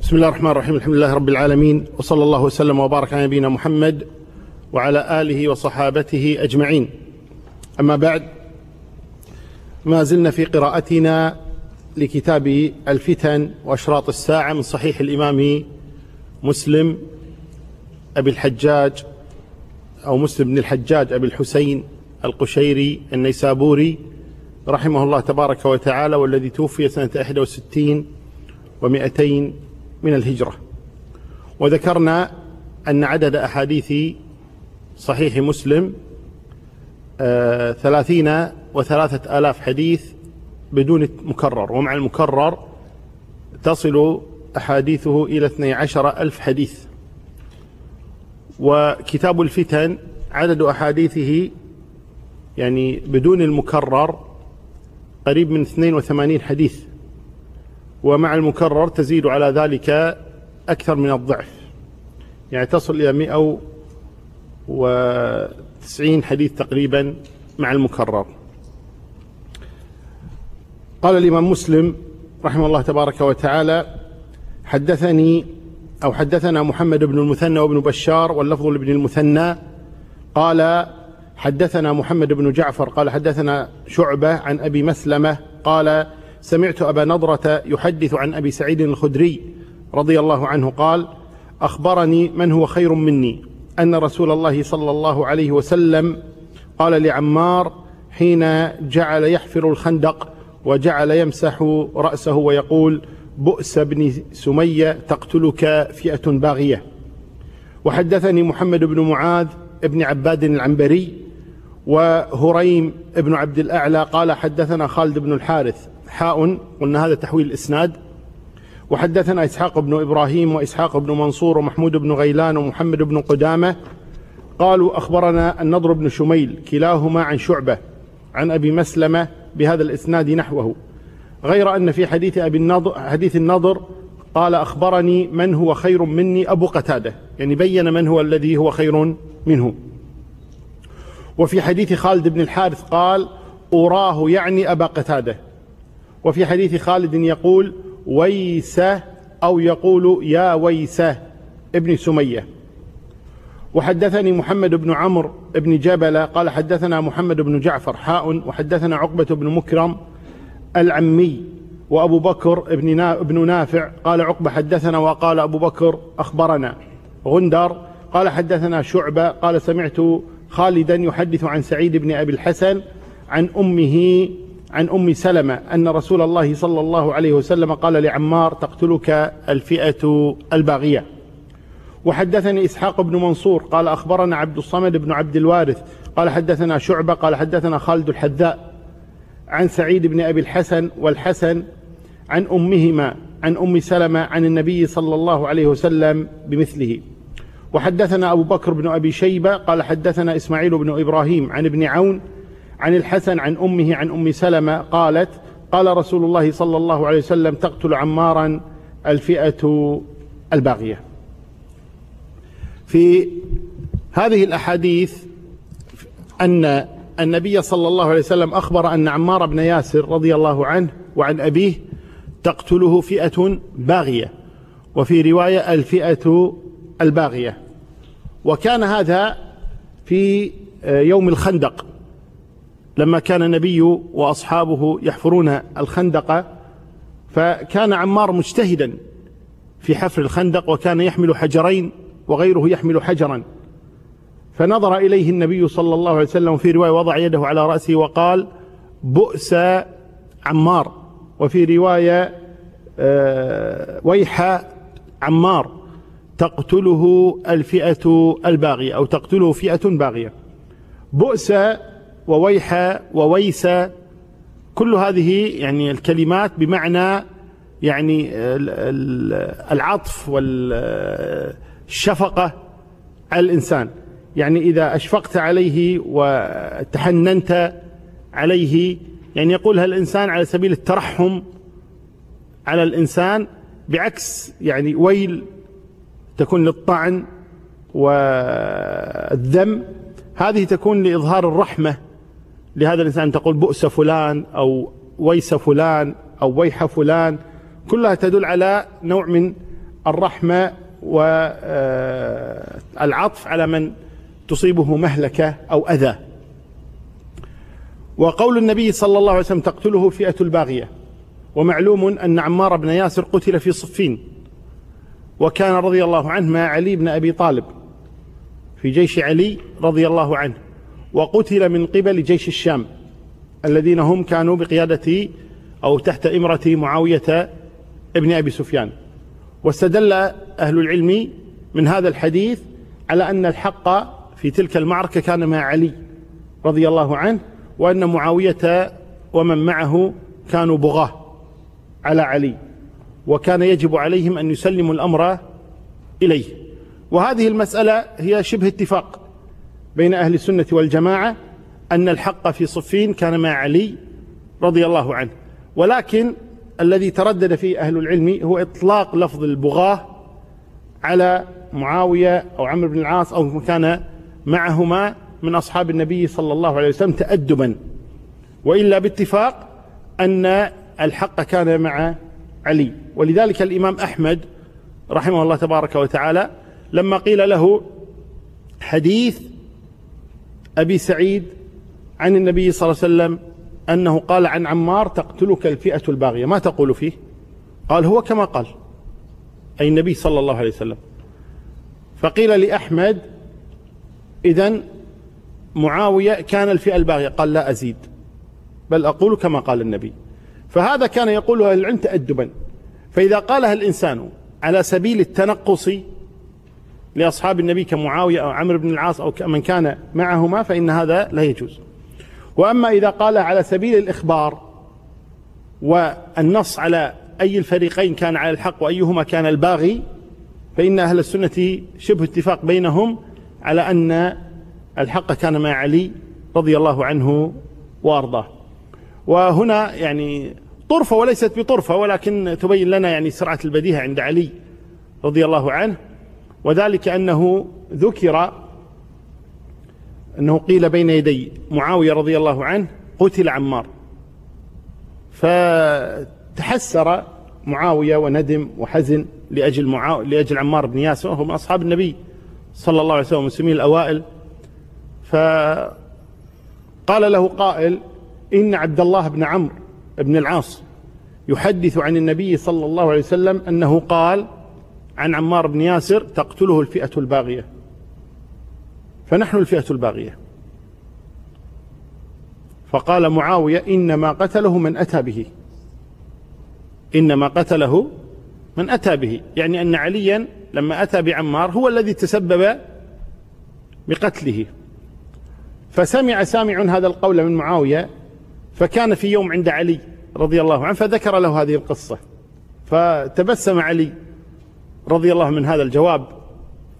بسم الله الرحمن الرحيم. الحمد لله رب العالمين. وصلى الله وسلم وبارك على نبينا محمد وعلى آله وصحابته أجمعين. أما بعد ما زلنا في قراءتنا لكتاب الفتن وأشراط الساعة من صحيح الإمام مسلم أبي الحجاج أو مسلم بن الحجاج أبي الحسين القشيري النيسابوري رحمه الله تبارك وتعالى والذي توفي سنة 61 ومئتين من الهجرة. وذكرنا أن عدد أحاديث صحيح مسلم آه ثلاثين وثلاثة آلاف حديث بدون مكرر. ومع المكرر تصل أحاديثه إلى اثني عشر ألف حديث. وكتاب الفتن عدد أحاديثه يعني بدون المكرر قريب من 82 حديث. ومع المكرر تزيد على ذلك أكثر من الضعف. يعني تصل إلى 190 حديث تقريبا مع المكرر. قال الإمام مسلم رحمه الله تبارك وتعالى حدثني أو حدثنا محمد بن المثنى وابن بشار واللفظ لابن المثنى. قال حدثنا محمد بن جعفر قال حدثنا شعبة عن أبي مسلمة قال سمعت أبا نضرة يحدث عن أبي سعيد الخدري رضي الله عنه قال أخبرني من هو خير مني. أن رسول الله صلى الله عليه وسلم قال لعمار حين جعل يحفر الخندق وجعل يمسح رأسه ويقول بؤس بن سمية تقتلك فئة باغية. وحدثني محمد بن معاذ ابن عباد العنبري وهريم ابن عبد الأعلى قال حدثنا خالد بن الحارث. حاء قلنا هذا تحويل الإسناد. وحدثنا إسحاق بن إبراهيم وإسحاق بن منصور ومحمود بن غيلان ومحمد بن قدامة. قالوا أخبرنا النضر بن شميل كلاهما عن شعبة عن أبي مسلمة بهذا الإسناد نحوه. غير أن في حديث أبي النضر حديث النضر قال أخبرني من هو خير مني أبو قتادة يعني بين من هو الذي هو خير منه. وفي حديث خالد بن الحارث قال أراه يعني أبا قتادة. وفي حديث خالد يقول ويسة أو يقول يا ويسة ابن سمية. وحدثني محمد بن عمرو بن جبل قال حدثنا محمد بن جعفر حاء وحدثنا عقبة بن مكرم العمي وأبو بكر ابن نافع قال عقبة حدثنا وقال أبو بكر أخبرنا. غندر قال حدثنا شعبة قال سمعت خالدا يحدث عن سعيد بن أبي الحسن عن أمه عن أم سلمة أن رسول الله صلى الله عليه وسلم قال لعمار تقتلك الفئة الباغية. وحدثني إسحاق بن منصور قال أخبرنا عبد الصمد بن عبد الوارث قال حدثنا شعبة قال حدثنا خالد الحذاء عن سعيد بن أبي الحسن والحسن عن أمهما عن أم سلمة عن النبي صلى الله عليه وسلم بمثله. وحدثنا أبو بكر بن أبي شيبة قال حدثنا إسماعيل بن إبراهيم عن ابن عون عن الحسن عن أمه عن أم سلمة قالت قال رسول الله صلى الله عليه وسلم تقتل عمارا الفئة الباغية. في هذه الأحاديث أن النبي صلى الله عليه وسلم أخبر أن عمار بن ياسر رضي الله عنه وعن أبيه تقتله فئة باغية وفي رواية الفئة الباغية. وكان هذا في يوم الخندق. لما كان النبي وأصحابه يحفرون الخندق فكان عمار مجتهدا في حفر الخندق وكان يحمل حجرين وغيره يحمل حجرا. فنظر إليه النبي صلى الله عليه وسلم في رواية وضع يده على رأسه وقال بؤس عمار. وفي رواية ويح عمار تقتله الفئة الباغية أو تقتله فئة باغية. بؤس وويح وويس كل هذه يعني الكلمات بمعنى يعني العطف والشفقة على الإنسان. يعني إذا أشفقت عليه وتحننت عليه يعني يقولها الإنسان على سبيل الترحم على الإنسان؟ بعكس يعني ويل تكون للطعن والذم هذه تكون لإظهار الرحمة. لهذا الإنسان تقول بؤس فلان أو ويس فلان أو ويح فلان كلها تدل على نوع من الرحمة والعطف على من تصيبه مهلكة أو أذى. وقول النبي صلى الله عليه وسلم تقتله فئة الباغية. ومعلوم أن عمار بن ياسر قتل في صفين. وكان رضي الله عنه مع علي بن أبي طالب في جيش علي رضي الله عنه. وقتل من قبل جيش الشام الذين هم كانوا بقيادة أو تحت إمرة معاوية ابن أبي سفيان. واستدل أهل العلم من هذا الحديث على أن الحق في تلك المعركة كان مع علي رضي الله عنه وأن معاوية ومن معه كانوا بغاة على علي وكان يجب عليهم أن يسلموا الأمر إليه. وهذه المسألة هي شبه اتفاق. بين أهل السنة والجماعة أن الحق في صفين كان مع علي رضي الله عنه. ولكن الذي تردد فيه أهل العلم هو إطلاق لفظ البغاة على معاوية أو عمرو بن العاص أو كان معهما من أصحاب النبي صلى الله عليه وسلم تأدبا. وإلا باتفاق أن الحق كان مع علي. ولذلك الإمام أحمد رحمه الله تبارك وتعالى لما قيل له حديث أبي سعيد عن النبي صلى الله عليه وسلم أنه قال عن عمار تقتلك الفئة الباغية. ما تقول فيه؟ قال هو كما قال. أي النبي صلى الله عليه وسلم. فقيل لأحمد إذا معاوية كان الفئة الباغية. قال لا أزيد بل أقول كما قال النبي. فهذا كان يقولها العلم تأدبا. فإذا قالها الإنسان على سبيل التنقص لأصحاب النبي كمعاوية أو عمرو بن العاص أو من كان معهما فإن هذا لا يجوز. وأما إذا قال على سبيل الإخبار والنص على أي الفريقين كان على الحق وأيهما كان الباغي فإن أهل السنة شبه اتفاق بينهم على أن الحق كان مع علي رضي الله عنه وأرضاه. وهنا يعني طرفة وليست بطرفة ولكن تبين لنا يعني سرعة البديهة عند علي رضي الله عنه. وذلك أنه ذكر أنه قيل بين يدي معاوية رضي الله عنه قتل عمار. فتحسر معاوية وندم وحزن لأجل, معاو... لأجل عمار بن ياسر وهو من أصحاب النبي صلى الله عليه وسلم المسلمين الأوائل. فقال له قائل إن عبد الله بن عمرو بن العاص يحدث عن النبي صلى الله عليه وسلم أنه قال عن عمار بن ياسر تقتله الفئة الباغية. فنحن الفئة الباغية. فقال معاوية إنما قتله من أتى به. إنما قتله من أتى به. يعني أن عليا لما أتى بعمار هو الذي تسبب بقتله. فسمع سامع هذا القول من معاوية فكان في يوم عند علي رضي الله عنه فذكر له هذه القصة. فتبسم علي. رضي الله من هذا الجواب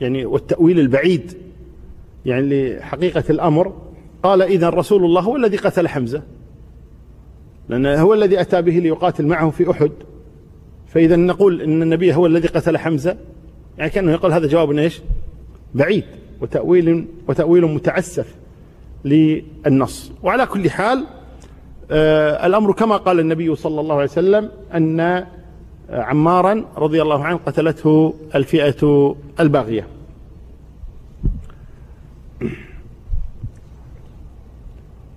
يعني والتأويل البعيد يعني لحقيقة الأمر قال إذا رسول الله هو الذي قتل حمزة. لأن هو الذي أتى به ليقاتل معه في أحد. فإذا نقول إن النبي هو الذي قتل حمزة يعني كأنه يقول هذا جواب إيش؟ بعيد وتأويل وتأويل متعسف للنص. وعلى كل حال آه الأمر كما قال النبي صلى الله عليه وسلم أن عمارا رضي الله عنه قتلته الفئة الباغية.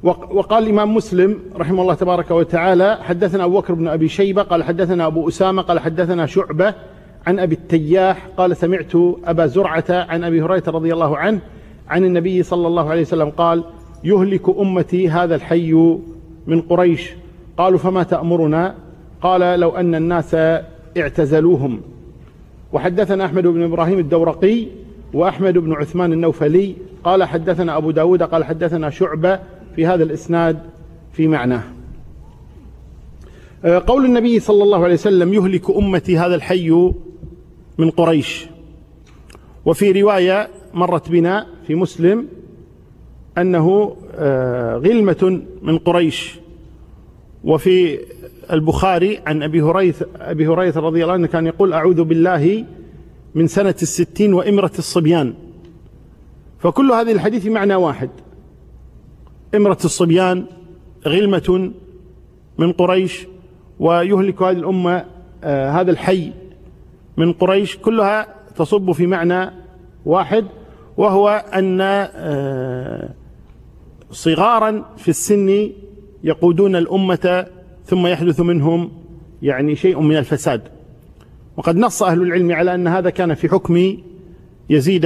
وقال الإمام مسلم رحمه الله تبارك وتعالى حدثنا أبو بكر بن أبي شيبة قال حدثنا أبو أسامة قال حدثنا شعبة عن أبي التياح قال سمعت أبا زرعة عن أبي هريرة رضي الله عنه عن النبي صلى الله عليه وسلم قال يهلك أمتي هذا الحي من قريش. قالوا فما تأمرنا؟ قال لو أن الناس اعتزلوهم. وحدثنا أحمد بن إبراهيم الدورقي وأحمد بن عثمان النوفلي. قال حدثنا أبو داود قال حدثنا شعبة في هذا الإسناد في معناه. آه، قول النبي صلى الله عليه وسلم يهلك أمتي هذا الحي من قريش. وفي رواية مرت بنا في مسلم أنه آه، غلمة من قريش. وفي البخاري عن أبي هريرة, أبي هريرة رضي الله عنه كان يقول أعوذ بالله من سنة الستين وإمرة الصبيان. فكل هذه الحديث معنى واحد. إمرة الصبيان غلمة من قريش ويهلك هذه الأمة آه هذا الحي من قريش كلها تصب في معنى واحد وهو أن آه، صغارا في السن يقودون الأمة ثم يحدث منهم يعني شيء من الفساد. وقد نص أهل العلم على أن هذا كان في حكم يزيد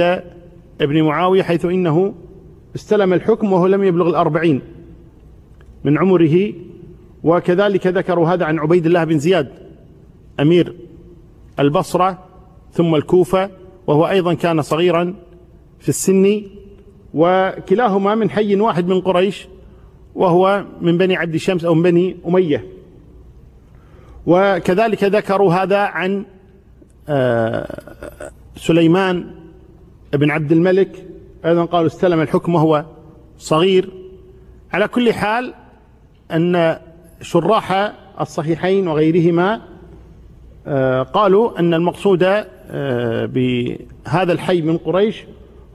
ابن معاوية حيث إنه استلم الحكم وهو لم يبلغ الأربعين من عمره. وكذلك ذكروا هذا عن عبيد الله بن زياد أمير البصرة ثم الكوفة وهو أيضا كان صغيرا في السن. وكلاهما من حي واحد من قريش وهو من بني عبد شمس أو من بني أمية. وكذلك ذكروا هذا عن آه، سليمان بن عبد الملك. أيضا قالوا استلم الحكم وهو صغير. على كل حال أن شراح الصحيحين وغيرهما آه، قالوا أن المقصود آه، بهذا الحي من قريش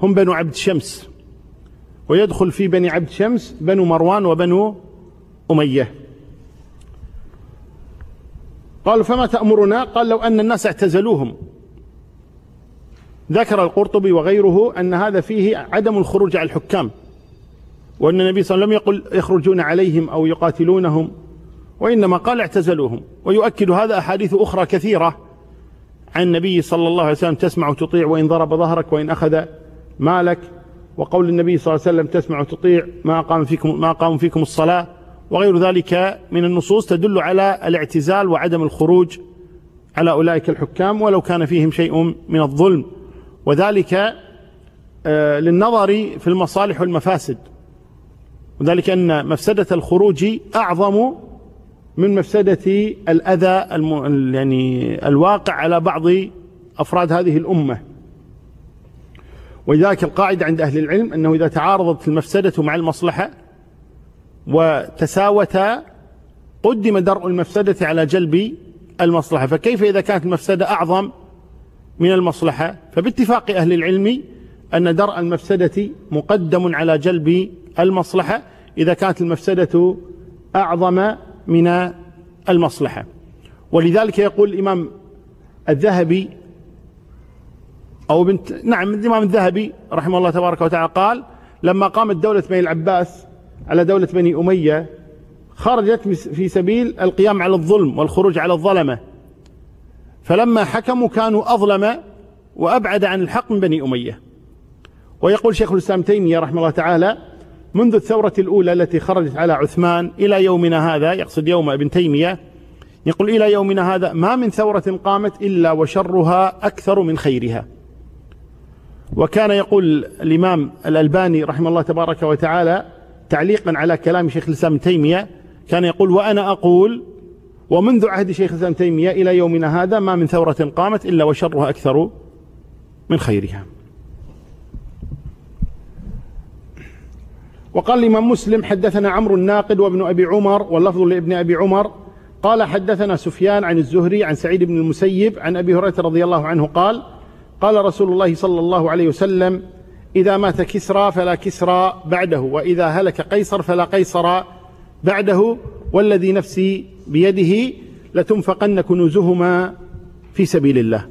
هم بنو عبد شمس ويدخل في بني عبد شمس بنو مروان وبنو أمية. قالوا فما تأمرنا؟ قال لو أن الناس اعتزلوهم. ذكر القرطبي وغيره أن هذا فيه عدم الخروج على الحكام. وأن النبي صلى الله عليه وسلم لم يقل يخرجون عليهم أو يقاتلونهم وإنما قال اعتزلوهم. ويؤكد هذا أحاديث أخرى كثيرة عن النبي صلى الله عليه وسلم تسمع وتطيع وإن ضرب ظهرك وإن أخذ مالك. وقول النبي صلى الله عليه وسلم تسمع وتطيع ما قام فيكم ما قام فيكم الصلاة وغير ذلك من النصوص تدل على الاعتزال وعدم الخروج على أولئك الحكام ولو كان فيهم شيء من الظلم. وذلك آه، للنظر في المصالح والمفاسد. وذلك أن مفسدة الخروج أعظم من مفسدة الأذى يعني الواقع على بعض أفراد هذه الأمة. ولذلك القاعدة عند أهل العلم أنه إذا تعارضت المفسدة مع المصلحة وتساوتا قدم درء المفسدة على جلب المصلحة. فكيف إذا كانت المفسدة أعظم من المصلحة؟ فباتفاق أهل العلم أن درء المفسدة مقدم على جلب المصلحة إذا كانت المفسدة أعظم من المصلحة. ولذلك يقول الإمام الذهبي أو بنت نعم الإمام الذهبي رحمه الله تبارك وتعالى قال لما قامت دولة بني العباس على دولة بني أمية خرجت في سبيل القيام على الظلم والخروج على الظلمة. فلما حكموا كانوا أظلم وأبعد عن الحق من بني أمية. ويقول شيخ الإسلام تيمية رحمه الله تعالى منذ الثورة الأولى التي خرجت على عثمان إلى يومنا هذا يقصد يوم ابن تيمية يقول إلى يومنا هذا ما من ثورة قامت إلا وشرها أكثر من خيرها. وكان يقول الإمام الألباني رحمه الله تبارك وتعالى تعليقا على كلام شيخ الإسلام تيمية كان يقول وأنا أقول ومنذ عهد شيخ الإسلام تيمية إلى يومنا هذا ما من ثورة قامت إلا وشرها أكثر من خيرها. وقال الإمام مسلم حدثنا عمرو الناقد وابن أبي عمر واللفظ لابن أبي عمر قال حدثنا سفيان عن الزهري عن سعيد بن المسيب عن أبي هريرة رضي الله عنه قال قال رسول الله صلى الله عليه وسلم إذا مات كسرى فلا كسرى بعده وإذا هلك قيصر فلا قيصر بعده والذي نفسي بيده لتنفقن كنوزهما في سبيل الله.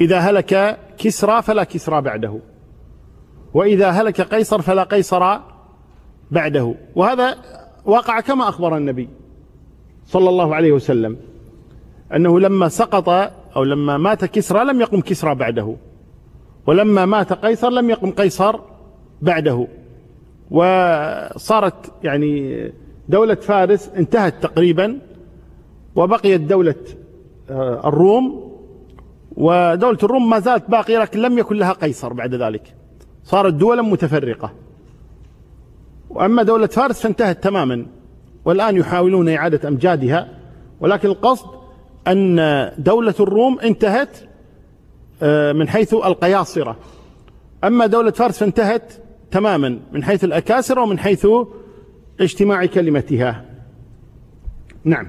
إذا هلك كسرى فلا كسرى بعده وإذا هلك قيصر فلا قيصر بعده. وهذا وقع كما أخبر النبي صلى الله عليه وسلم أنه لما سقط أو لما مات كسرى لم يقم كسرى بعده. ولما مات قيصر لم يقم قيصر بعده. وصارت يعني دولة فارس انتهت تقريبا وبقيت دولة آه، الروم. ودولة الروم ما زالت باقية لكن لم يكن لها قيصر بعد ذلك. صارت دولا متفرقة. وأما دولة فارس فانتهت تماما. والآن يحاولون إعادة أمجادها. ولكن القصد أن دولة الروم انتهت آه، من حيث القياصرة. أما دولة فارس فانتهت تماما من حيث الأكاسرة ومن حيث اجتماع كلمتها. نعم.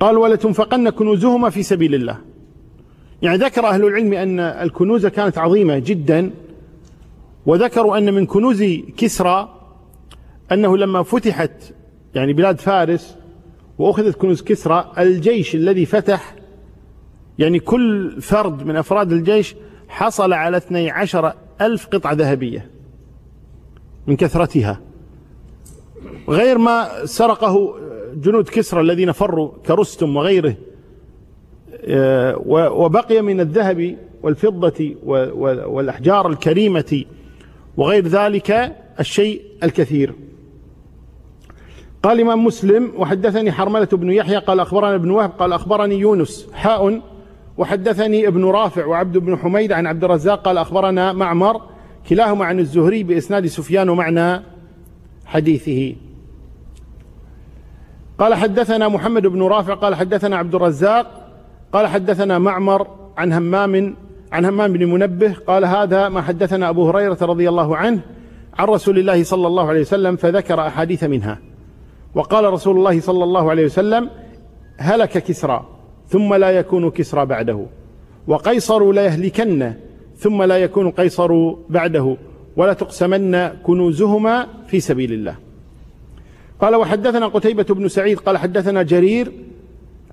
قال ولتنفقن كنوزهما في سبيل الله. يعني ذكر أهل العلم أن الكنوز كانت عظيمة جدا وذكروا أن من كنوز كسرى أنه لما فتحت يعني بلاد فارس وأخذت كنوز كسرى الجيش الذي فتح يعني كل فرد من أفراد الجيش حصل على 12 ألف قطعة ذهبية من كثرتها. غير ما سرقه جنود كسرى الذين فروا كرستم وغيره آه، وبقي من الذهب والفضة والأحجار الكريمة وغير ذلك الشيء الكثير. قال الإمام مسلم وحدثني حرملة بن يحيى قال أخبرنا ابن وهب قال أخبرني يونس حاء وحدثني ابن رافع وعبد بن حميد عن عبد الرزاق قال أخبرنا معمر كلاهما عن الزهري بإسناد سفيان ومعنى حديثه. قال حدثنا محمد بن رافع قال حدثنا عبد الرزاق قال حدثنا معمر عن همام عن همام بن منبه قال هذا ما حدثنا أبو هريرة رضي الله عنه عن رسول الله صلى الله عليه وسلم فذكر أحاديث منها. وقال رسول الله صلى الله عليه وسلم هلك كسرى ثم لا يكون كسرى بعده. وقيصر لا يهلكن ثم لا يكون قيصر بعده. ولا تقسمن كنوزهما في سبيل الله. قال وحدثنا قتيبة بن سعيد قال حدثنا جرير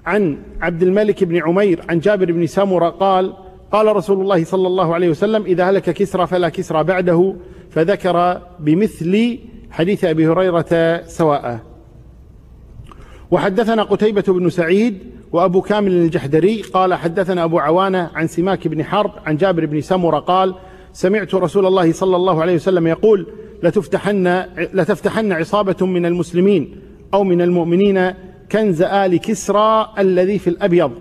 عن عبد الملك بن عمير عن جابر بن سامرة قال قال رسول الله صلى الله عليه وسلم إذا هلك كسرى فلا كسرى بعده. فذكر بمثل حديث أبي هريرة سواء. وحدثنا قتيبة بن سعيد وأبو كامل الجحدري قال حدثنا أبو عوانة عن سماك بن حرب عن جابر بن سمرة قال سمعت رسول الله صلى الله عليه وسلم يقول لتفتحن, لتفتحن عصابة من المسلمين أو من المؤمنين كنز آل كسرى الذي في الأبيض.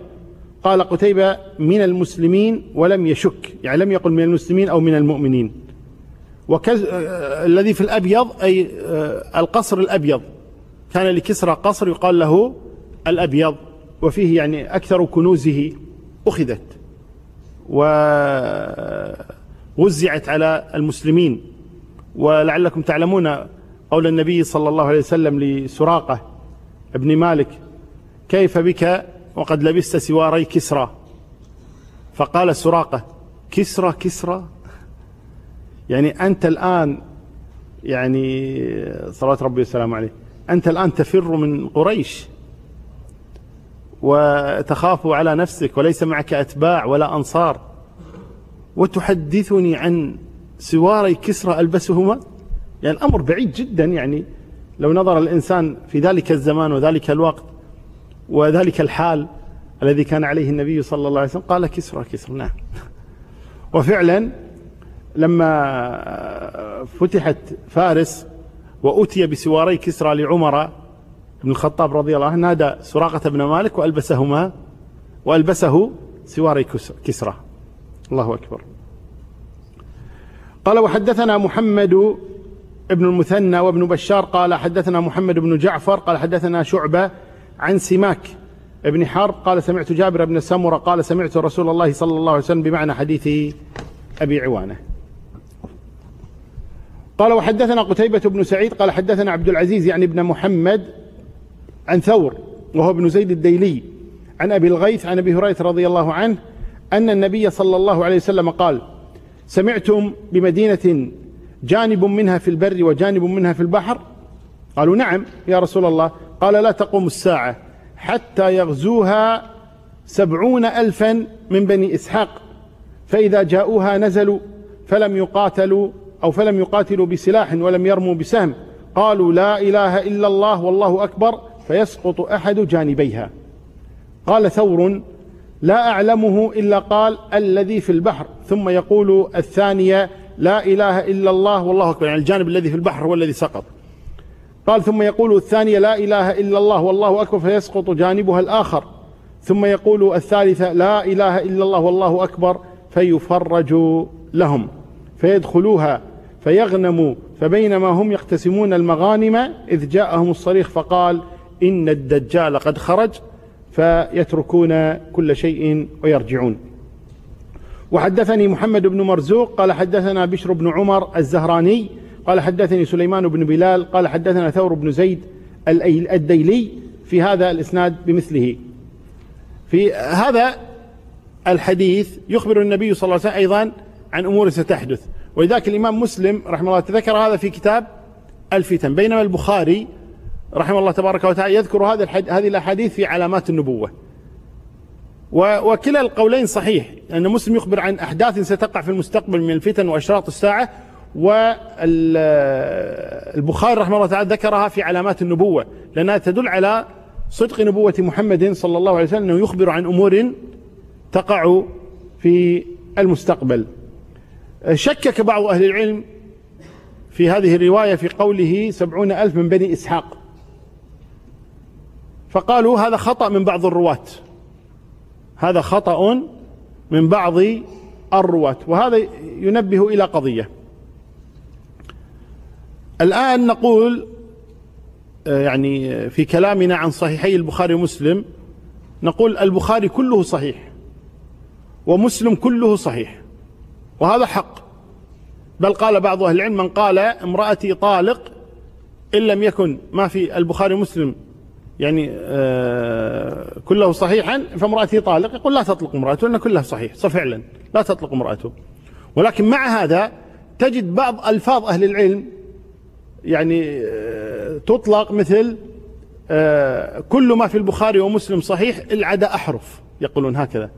قال قتيبة من المسلمين ولم يشك يعني لم يقل من المسلمين أو من المؤمنين. وكز الذي في الأبيض أي آه، القصر الأبيض. كان لكسرى قصر يقال له الأبيض وفيه يعني أكثر كنوزه أخذت ووزعت على المسلمين. ولعلكم تعلمون قول النبي صلى الله عليه وسلم لسراقة ابن مالك كيف بك وقد لبست سواري كسرى؟ فقال سراقة كسرى كسرى؟ يعني أنت الآن يعني صلوات ربي والسلام عليه. أنت الآن تفر من قريش وتخاف على نفسك وليس معك أتباع ولا أنصار. وتحدثني عن سواري كسرى ألبسهما؟ يعني الأمر بعيد جدا يعني. لو نظر الإنسان في ذلك الزمان وذلك الوقت وذلك الحال الذي كان عليه النبي صلى الله عليه وسلم قال كسرى كسرى نعم. وفعلا لما فتحت فارس وأتي بسواري كسرى لعمر بن الخطاب رضي الله عنه نادى سراقة بن مالك وألبسهما وألبسه سواري كسرى. الله أكبر. قال وحدثنا محمد ابن المثنى وابن بشار قال حدثنا محمد بن جعفر قال حدثنا شعبة عن سماك ابن حرب قال سمعت جابر بن سمرة قال سمعت رسول الله صلى الله عليه وسلم بمعنى حديث أبي عوانة. قال وحدثنا قتيبة بن سعيد قال حدثنا عبد العزيز يعني ابن محمد عن ثور وهو ابن زيد الديلي عن أبي الغيث عن أبي هريرة رضي الله عنه أن النبي صلى الله عليه وسلم قال سمعتم بمدينة جانب منها في البر وجانب منها في البحر؟ قالوا نعم يا رسول الله. قال لا تقوم الساعة حتى يغزوها سبعون ألفا من بني إسحاق فإذا جاءوها نزلوا فلم يقاتلوا أو فلم يقاتلوا بسلاح ولم يرموا بسهم. قالوا لا إله إلا الله والله أكبر فيسقط أحد جانبيها. قال ثور لا أعلمه إلا قال الذي في البحر. ثم يقول الثانية لا إله إلا الله والله أكبر يعني الجانب الذي في البحر هو الذي سقط. قال ثم يقول الثانية لا إله إلا الله والله أكبر فيسقط جانبها الآخر. ثم يقول الثالثة لا إله إلا الله والله أكبر فيفرج لهم فيدخلوها. فيغنموا فبينما هم يقتسمون المغانم إذ جاءهم الصريخ فقال إن الدجال قد خرج فيتركون كل شيء ويرجعون. وحدثني محمد بن مرزوق قال حدثنا بشر بن عمر الزهراني قال حدثني سليمان بن بلال قال حدثنا ثور بن زيد الديلي في هذا الإسناد بمثله. في هذا الحديث يخبر النبي صلى الله عليه وسلم أيضا عن أمور ستحدث. ولذلك الإمام مسلم رحمه الله تذكر هذا في كتاب الفتن بينما البخاري رحمه الله تبارك وتعالى يذكر هذه هذه الأحاديث في علامات النبوة. وكلا القولين صحيح أن مسلم يخبر عن أحداث ستقع في المستقبل من الفتن وأشراط الساعة والبخاري رحمه الله تعالى ذكرها في علامات النبوة لأنها تدل على صدق نبوة محمد صلى الله عليه وسلم أنه يخبر عن أمور تقع في المستقبل. شكك بعض أهل العلم في هذه الرواية في قوله سبعون ألف من بني إسحاق. فقالوا هذا خطأ من بعض الرواة. هذا خطأ من بعض الرواة. وهذا ينبه إلى قضية. الآن نقول آه، يعني في كلامنا عن صحيحي البخاري ومسلم نقول البخاري كله صحيح ومسلم كله صحيح. وهذا حق. بل قال بعض أهل العلم من قال امرأتي طالق إن لم يكن ما في البخاري ومسلم يعني آه كله صحيحا فامرأته طالق يقول لا تطلق امرأته لأن كلها صحيح فعلا لا تطلق امرأته. ولكن مع هذا تجد بعض ألفاظ أهل العلم يعني آه تطلق مثل آه كل ما في البخاري ومسلم صحيح العدا أحرف يقولون هكذا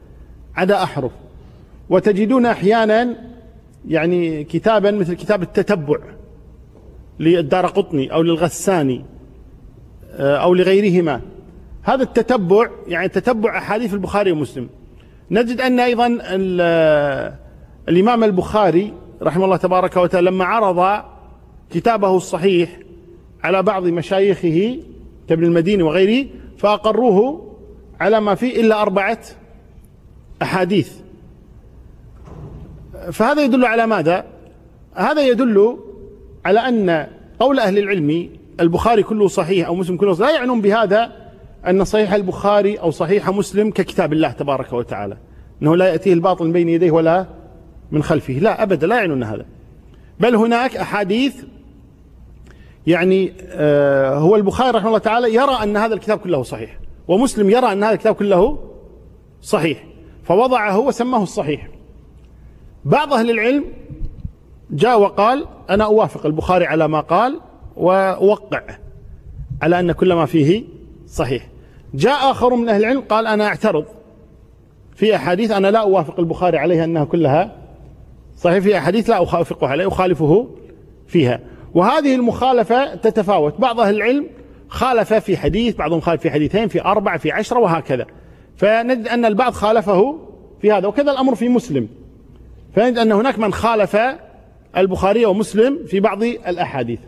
عدا أحرف. وتجدون أحيانا يعني كتابا مثل كتاب التتبع للدار قطني أو للغساني آه، أو لغيرهما. هذا التتبع يعني تتبع أحاديث البخاري ومسلم. نجد أن أيضا الإمام البخاري رحمه الله تبارك وتعالى لما عرض كتابه الصحيح على بعض مشايخه كابن المديني وغيره فأقروه على ما فيه إلا أربعة أحاديث. فهذا يدل على ماذا؟ هذا يدل على أن قول أهل العلم البخاري كله صحيح أو مسلم كله صحيح لا يعنون بهذا أن صحيح البخاري أو صحيح مسلم ككتاب الله تبارك وتعالى أنه لا يأتيه الباطل من بين يديه ولا من خلفه لا أبدا لا يعنون هذا. بل هناك أحاديث يعني آه هو البخاري رحمه الله تعالى يرى أن هذا الكتاب كله صحيح ومسلم يرى أن هذا الكتاب كله صحيح فوضعه وسماه الصحيح. بعض أهل العلم جاء وقال أنا أوافق البخاري على ما قال ووقع على أن كل ما فيه صحيح. جاء آخر من أهل العلم قال أنا أعترض. في أحاديث أنا لا أوافق البخاري عليها أنها كلها صحيح. في أحاديث لا أوافقه عليه أخالفه فيها. وهذه المخالفة تتفاوت. بعض أهل العلم خالف في حديث بعضهم خالف في حديثين في أربعة في عشرة وهكذا. فنجد أن البعض خالفه في هذا. وكذا الأمر في مسلم. فنجد أن هناك من خالف البخاري ومسلم في بعض الأحاديث.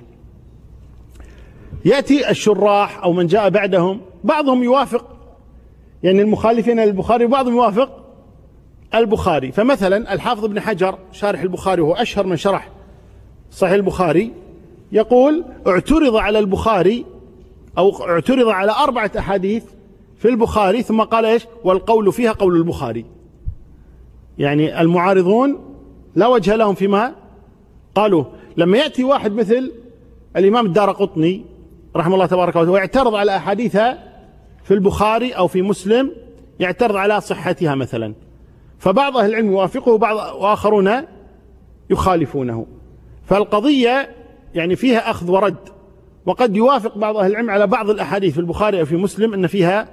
يأتي الشراح أو من جاء بعدهم بعضهم يوافق. يعني المخالفين للبخاري وبعضهم يوافق البخاري. فمثلا الحافظ ابن حجر شارح البخاري وهو أشهر من شرح صحيح البخاري يقول اعترض على البخاري أو اعترض على أربعة أحاديث في البخاري ثم قال إيش؟ والقول فيها قول البخاري. يعني المعارضون لا وجه لهم فيما قالوا لما يأتي واحد مثل الإمام الدار قطني رحمه الله تبارك وتعالى ويعترض على أحاديثها في البخاري أو في مسلم يعترض على صحتها مثلا. فبعض أهل العلم يوافقه وبعض وآخرون يخالفونه. فالقضية يعني فيها أخذ ورد وقد يوافق بعض أهل العلم على بعض الأحاديث في البخاري أو في مسلم أن فيها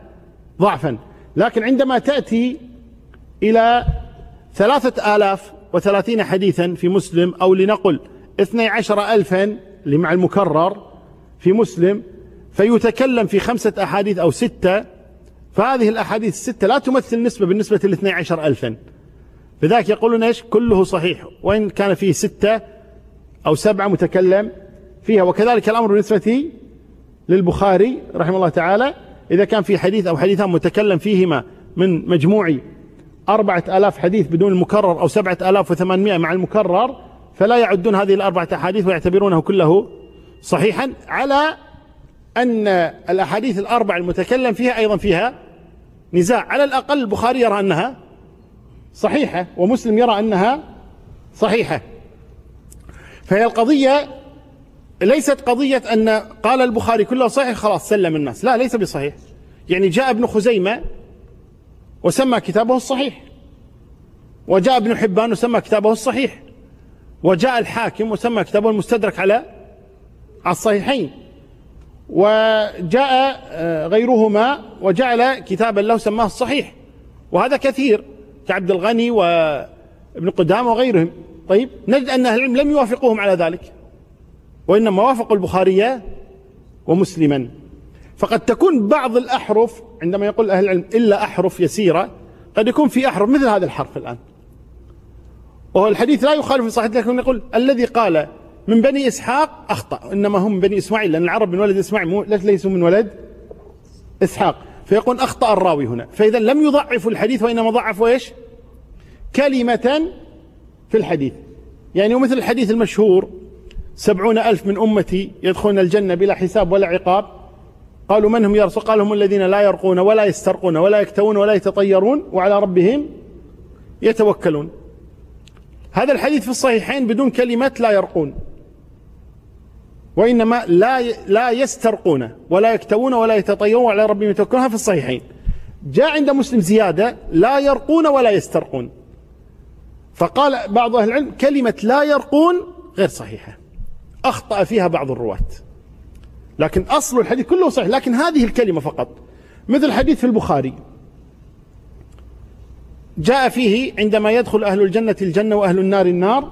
ضعفا. لكن عندما تأتي إلى ثلاثة آلاف وثلاثين حديثا في مسلم أو لنقل اثني عشر ألفا اللي مع المكرر في مسلم فيتكلم في خمسة أحاديث أو ستة فهذه الأحاديث الستة لا تمثل نسبة بالنسبة لاثني عشر ألفا. لذلك يقولون إيش؟ كله صحيح. وإن كان فيه ستة أو سبعة متكلم فيها. وكذلك الأمر بالنسبة للبخاري رحمه الله تعالى إذا كان في حديث أو حديثان متكلم فيهما من مجموع أربعة آلاف حديث بدون المكرر أو سبعة آلاف وثمانمائة مع المكرر فلا يعدون هذه الأربعة أحاديث ويعتبرونه كله صحيحا على أن الأحاديث الأربع المتكلم فيها أيضا فيها نزاع. على الأقل البخاري يرى أنها صحيحة ومسلم يرى أنها صحيحة. فهي القضية ليست قضية أن قال البخاري كله صحيح خلاص سلم الناس. لا ليس بصحيح. يعني جاء ابن خزيمة وسمى كتابه الصحيح. وجاء ابن حبان وسمى كتابه الصحيح. وجاء الحاكم وسمى كتابه المستدرك على الصحيحين. وجاء آه، غيرهما وجعل كتابا له سماه الصحيح. وهذا كثير كعبد الغني وابن قدامة وغيرهم. طيب نجد أن أهل العلم لم يوافقوهم على ذلك. وإنما وافقوا البخاري ومسلما. فقد تكون بعض الأحرف عندما يقول أهل العلم إلا أحرف يسيرة قد يكون في أحرف مثل هذا الحرف الآن. وهو الحديث لا يخالف صحيح لكن يقول الذي قال من بني إسحاق أخطأ. إنما هم من بني إسماعيل لأن العرب من ولد إسماعيل ليسوا من ولد إسحاق. فيقول أخطأ الراوي هنا. فإذا لم يضعفوا الحديث وإنما ضعفوا إيش؟ كلمة في الحديث. يعني ومثل الحديث المشهور سبعون ألف من أمتي يدخلون الجنة بلا حساب ولا عقاب. قالوا من هم يا رسول قال هم الذين لا يرقون ولا يسترقون ولا يكتوون ولا يتطيرون وعلى ربهم يتوكلون. هذا الحديث في الصحيحين بدون كلمة لا يرقون. وإنما لا لا يسترقون ولا يكتوون ولا يتطيرون وعلى ربهم يتوكلون. في الصحيحين. جاء عند مسلم زيادة لا يرقون ولا يسترقون. فقال بعض أهل العلم كلمة لا يرقون غير صحيحة. أخطأ فيها بعض الرواة. لكن أصل الحديث كله صحيح لكن هذه الكلمة فقط. مثل حديث في البخاري. جاء فيه عندما يدخل أهل الجنة الجنة وأهل النار النار.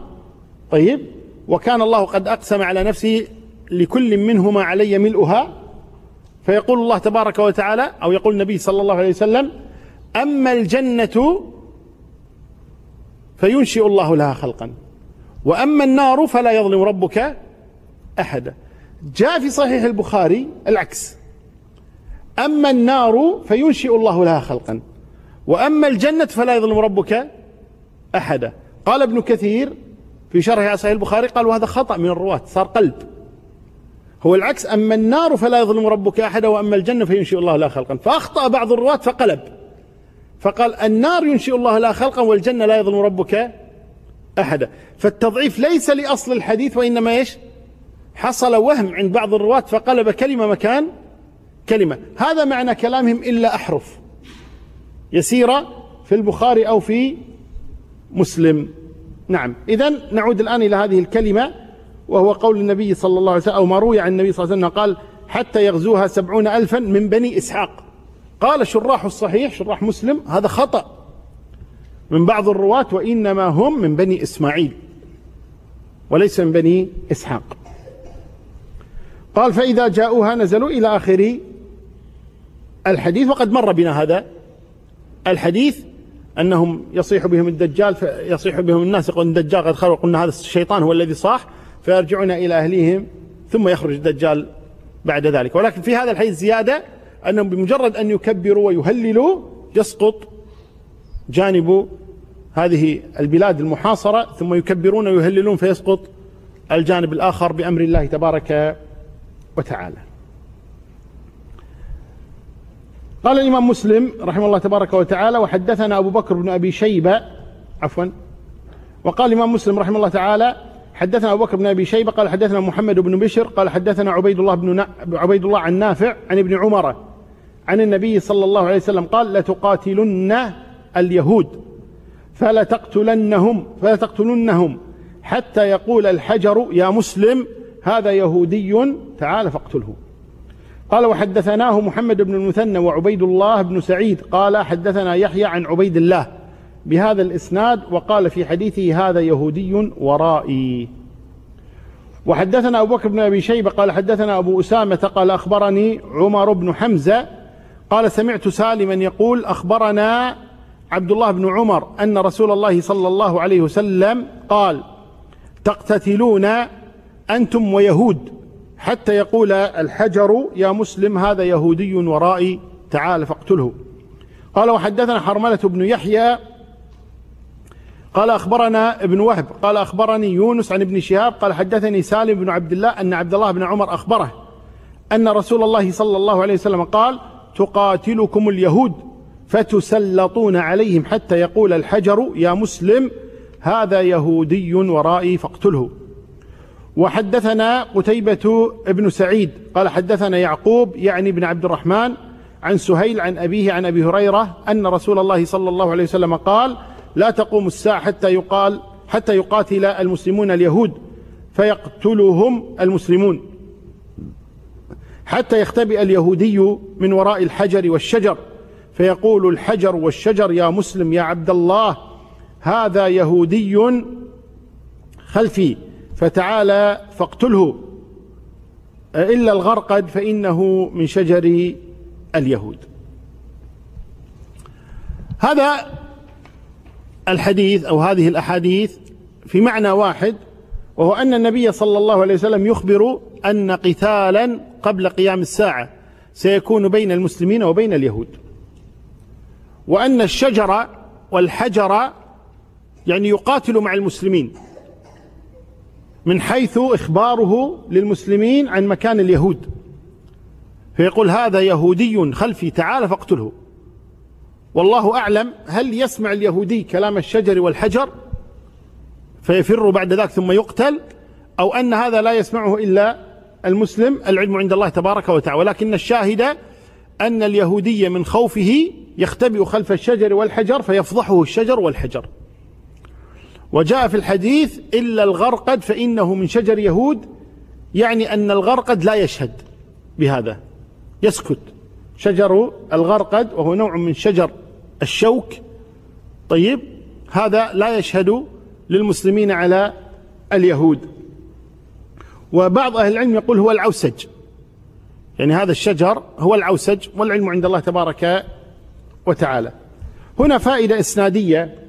طيب. وكان الله قد أقسم على نفسه لكل منهما علي ملؤها. فيقول الله تبارك وتعالى أو يقول النبي صلى الله عليه وسلم أما الجنة فينشئ الله لها خلقا. وأما النار فلا يظلم ربك أحدا. جاء في صحيح البخاري العكس. أما النار فينشئ الله لها خلقا. وأما الجنة فلا يظلم ربك أحدا. قال ابن كثير في شرح صحيح البخاري قال وهذا خطأ من الرواة صار قلب. هو العكس أما النار فلا يظلم ربك أحدا وأما الجنة فينشئ الله لها خلقا. فأخطأ بعض الرواة فقلب. فقال النار ينشئ الله لها خلقا والجنة لا يظلم ربك أحدا. فالتضعيف ليس لأصل الحديث وإنما إيش؟ حصل وهم عند بعض الرواة فقلب كلمة مكان كلمة. هذا معنى كلامهم إلا أحرف. يسيرة في البخاري أو في مسلم. نعم. إذا نعود الآن إلى هذه الكلمة وهو قول النبي صلى الله عليه وسلم أو ما روي عن النبي صلى الله عليه وسلم قال حتى يغزوها سبعون ألفا من بني إسحاق. قال شراح الصحيح شراح مسلم هذا خطأ من بعض الرواة وإنما هم من بني إسماعيل وليس من بني إسحاق. قال فإذا جاءوها نزلوا إلى آخر الحديث وقد مر بنا هذا الحديث أنهم يصيح بهم الدجال يصيح بهم الناس يقول الدجال قد خرج قلنا هذا الشيطان هو الذي صاح فيرجعون إلى أهليهم ثم يخرج الدجال بعد ذلك. ولكن في هذا الحديث زيادة أنهم بمجرد أن يكبروا ويهللوا يسقط جانب هذه البلاد المحاصرة ثم يكبرون ويهللون فيسقط الجانب الآخر بأمر الله تبارك وتعالى. قال الإمام مسلم رحمه الله تبارك وتعالى وحدثنا أبو بكر بن أبي شيبة عفوا. وقال الإمام مسلم رحمه الله تعالى حدثنا أبو بكر بن أبي شيبة قال حدثنا محمد بن بشر قال حدثنا عبيد الله بن عبيد الله عن نافع عن ابن عمر عن النبي صلى الله عليه وسلم قال لتقاتلن اليهود فلا تقتلنهم فلا تقتلنهم حتى يقول الحجر يا مسلم هذا يهودي تعال فاقتله. قال وحدثناه محمد بن المثنى وعبيد الله بن سعيد. قال حدثنا يحيى عن عبيد الله بهذا الإسناد وقال في حديثه هذا يهودي ورائي. وحدثنا أبو بكر بن أبي شيبة قال حدثنا أبو أسامة قال أخبرني عمر بن حمزة قال سمعت سالما يقول أخبرنا عبد الله بن عمر أن رسول الله صلى الله عليه وسلم قال تقتتلون أنتم ويهود. حتى يقول الحجر يا مسلم هذا يهودي ورائي تعال فاقتله. قال وحدثنا حرملة بن يحيى. قال أخبرنا ابن وهب. قال أخبرني يونس عن ابن شهاب. قال حدثني سالم بن عبد الله أن عبد الله بن عمر أخبره أن رسول الله صلى الله عليه وسلم قال تقاتلكم اليهود فتسلطون عليهم حتى يقول الحجر يا مسلم هذا يهودي ورائي فاقتله. وحدثنا قتيبة ابن سعيد قال حدثنا يعقوب يعني ابن عبد الرحمن عن سهيل عن أبيه عن أبي هريرة أن رسول الله صلى الله عليه وسلم قال لا تقوم الساعة حتى يقال حتى يقاتل المسلمون اليهود فيقتلهم المسلمون. حتى يختبئ اليهودي من وراء الحجر والشجر فيقول الحجر والشجر يا مسلم يا عبد الله هذا يهودي خلفي. فتعالى فاقتله. إلا الغرقد فإنه من شجر اليهود. هذا الحديث أو هذه الأحاديث في معنى واحد وهو أن النبي صلى الله عليه وسلم يخبر أن قتالا قبل قيام الساعة سيكون بين المسلمين وبين اليهود. وأن الشجر والحجر يعني يقاتل مع المسلمين. من حيث إخباره للمسلمين عن مكان اليهود. فيقول هذا يهودي خلفي تعال فاقتله. والله أعلم هل يسمع اليهودي كلام الشجر والحجر فيفر بعد ذلك ثم يقتل أو أن هذا لا يسمعه إلا المسلم العلم عند الله تبارك وتعالى. ولكن الشاهد أن اليهودي من خوفه يختبئ خلف الشجر والحجر فيفضحه الشجر والحجر. وجاء في الحديث إلا الغرقد فإنه من شجر يهود يعني أن الغرقد لا يشهد بهذا يسكت. شجر الغرقد وهو نوع من شجر الشوك. طيب هذا لا يشهد للمسلمين على اليهود. وبعض أهل العلم يقول هو العوسج. يعني هذا الشجر هو العوسج والعلم عند الله تبارك وتعالى. هنا فائدة إسنادية.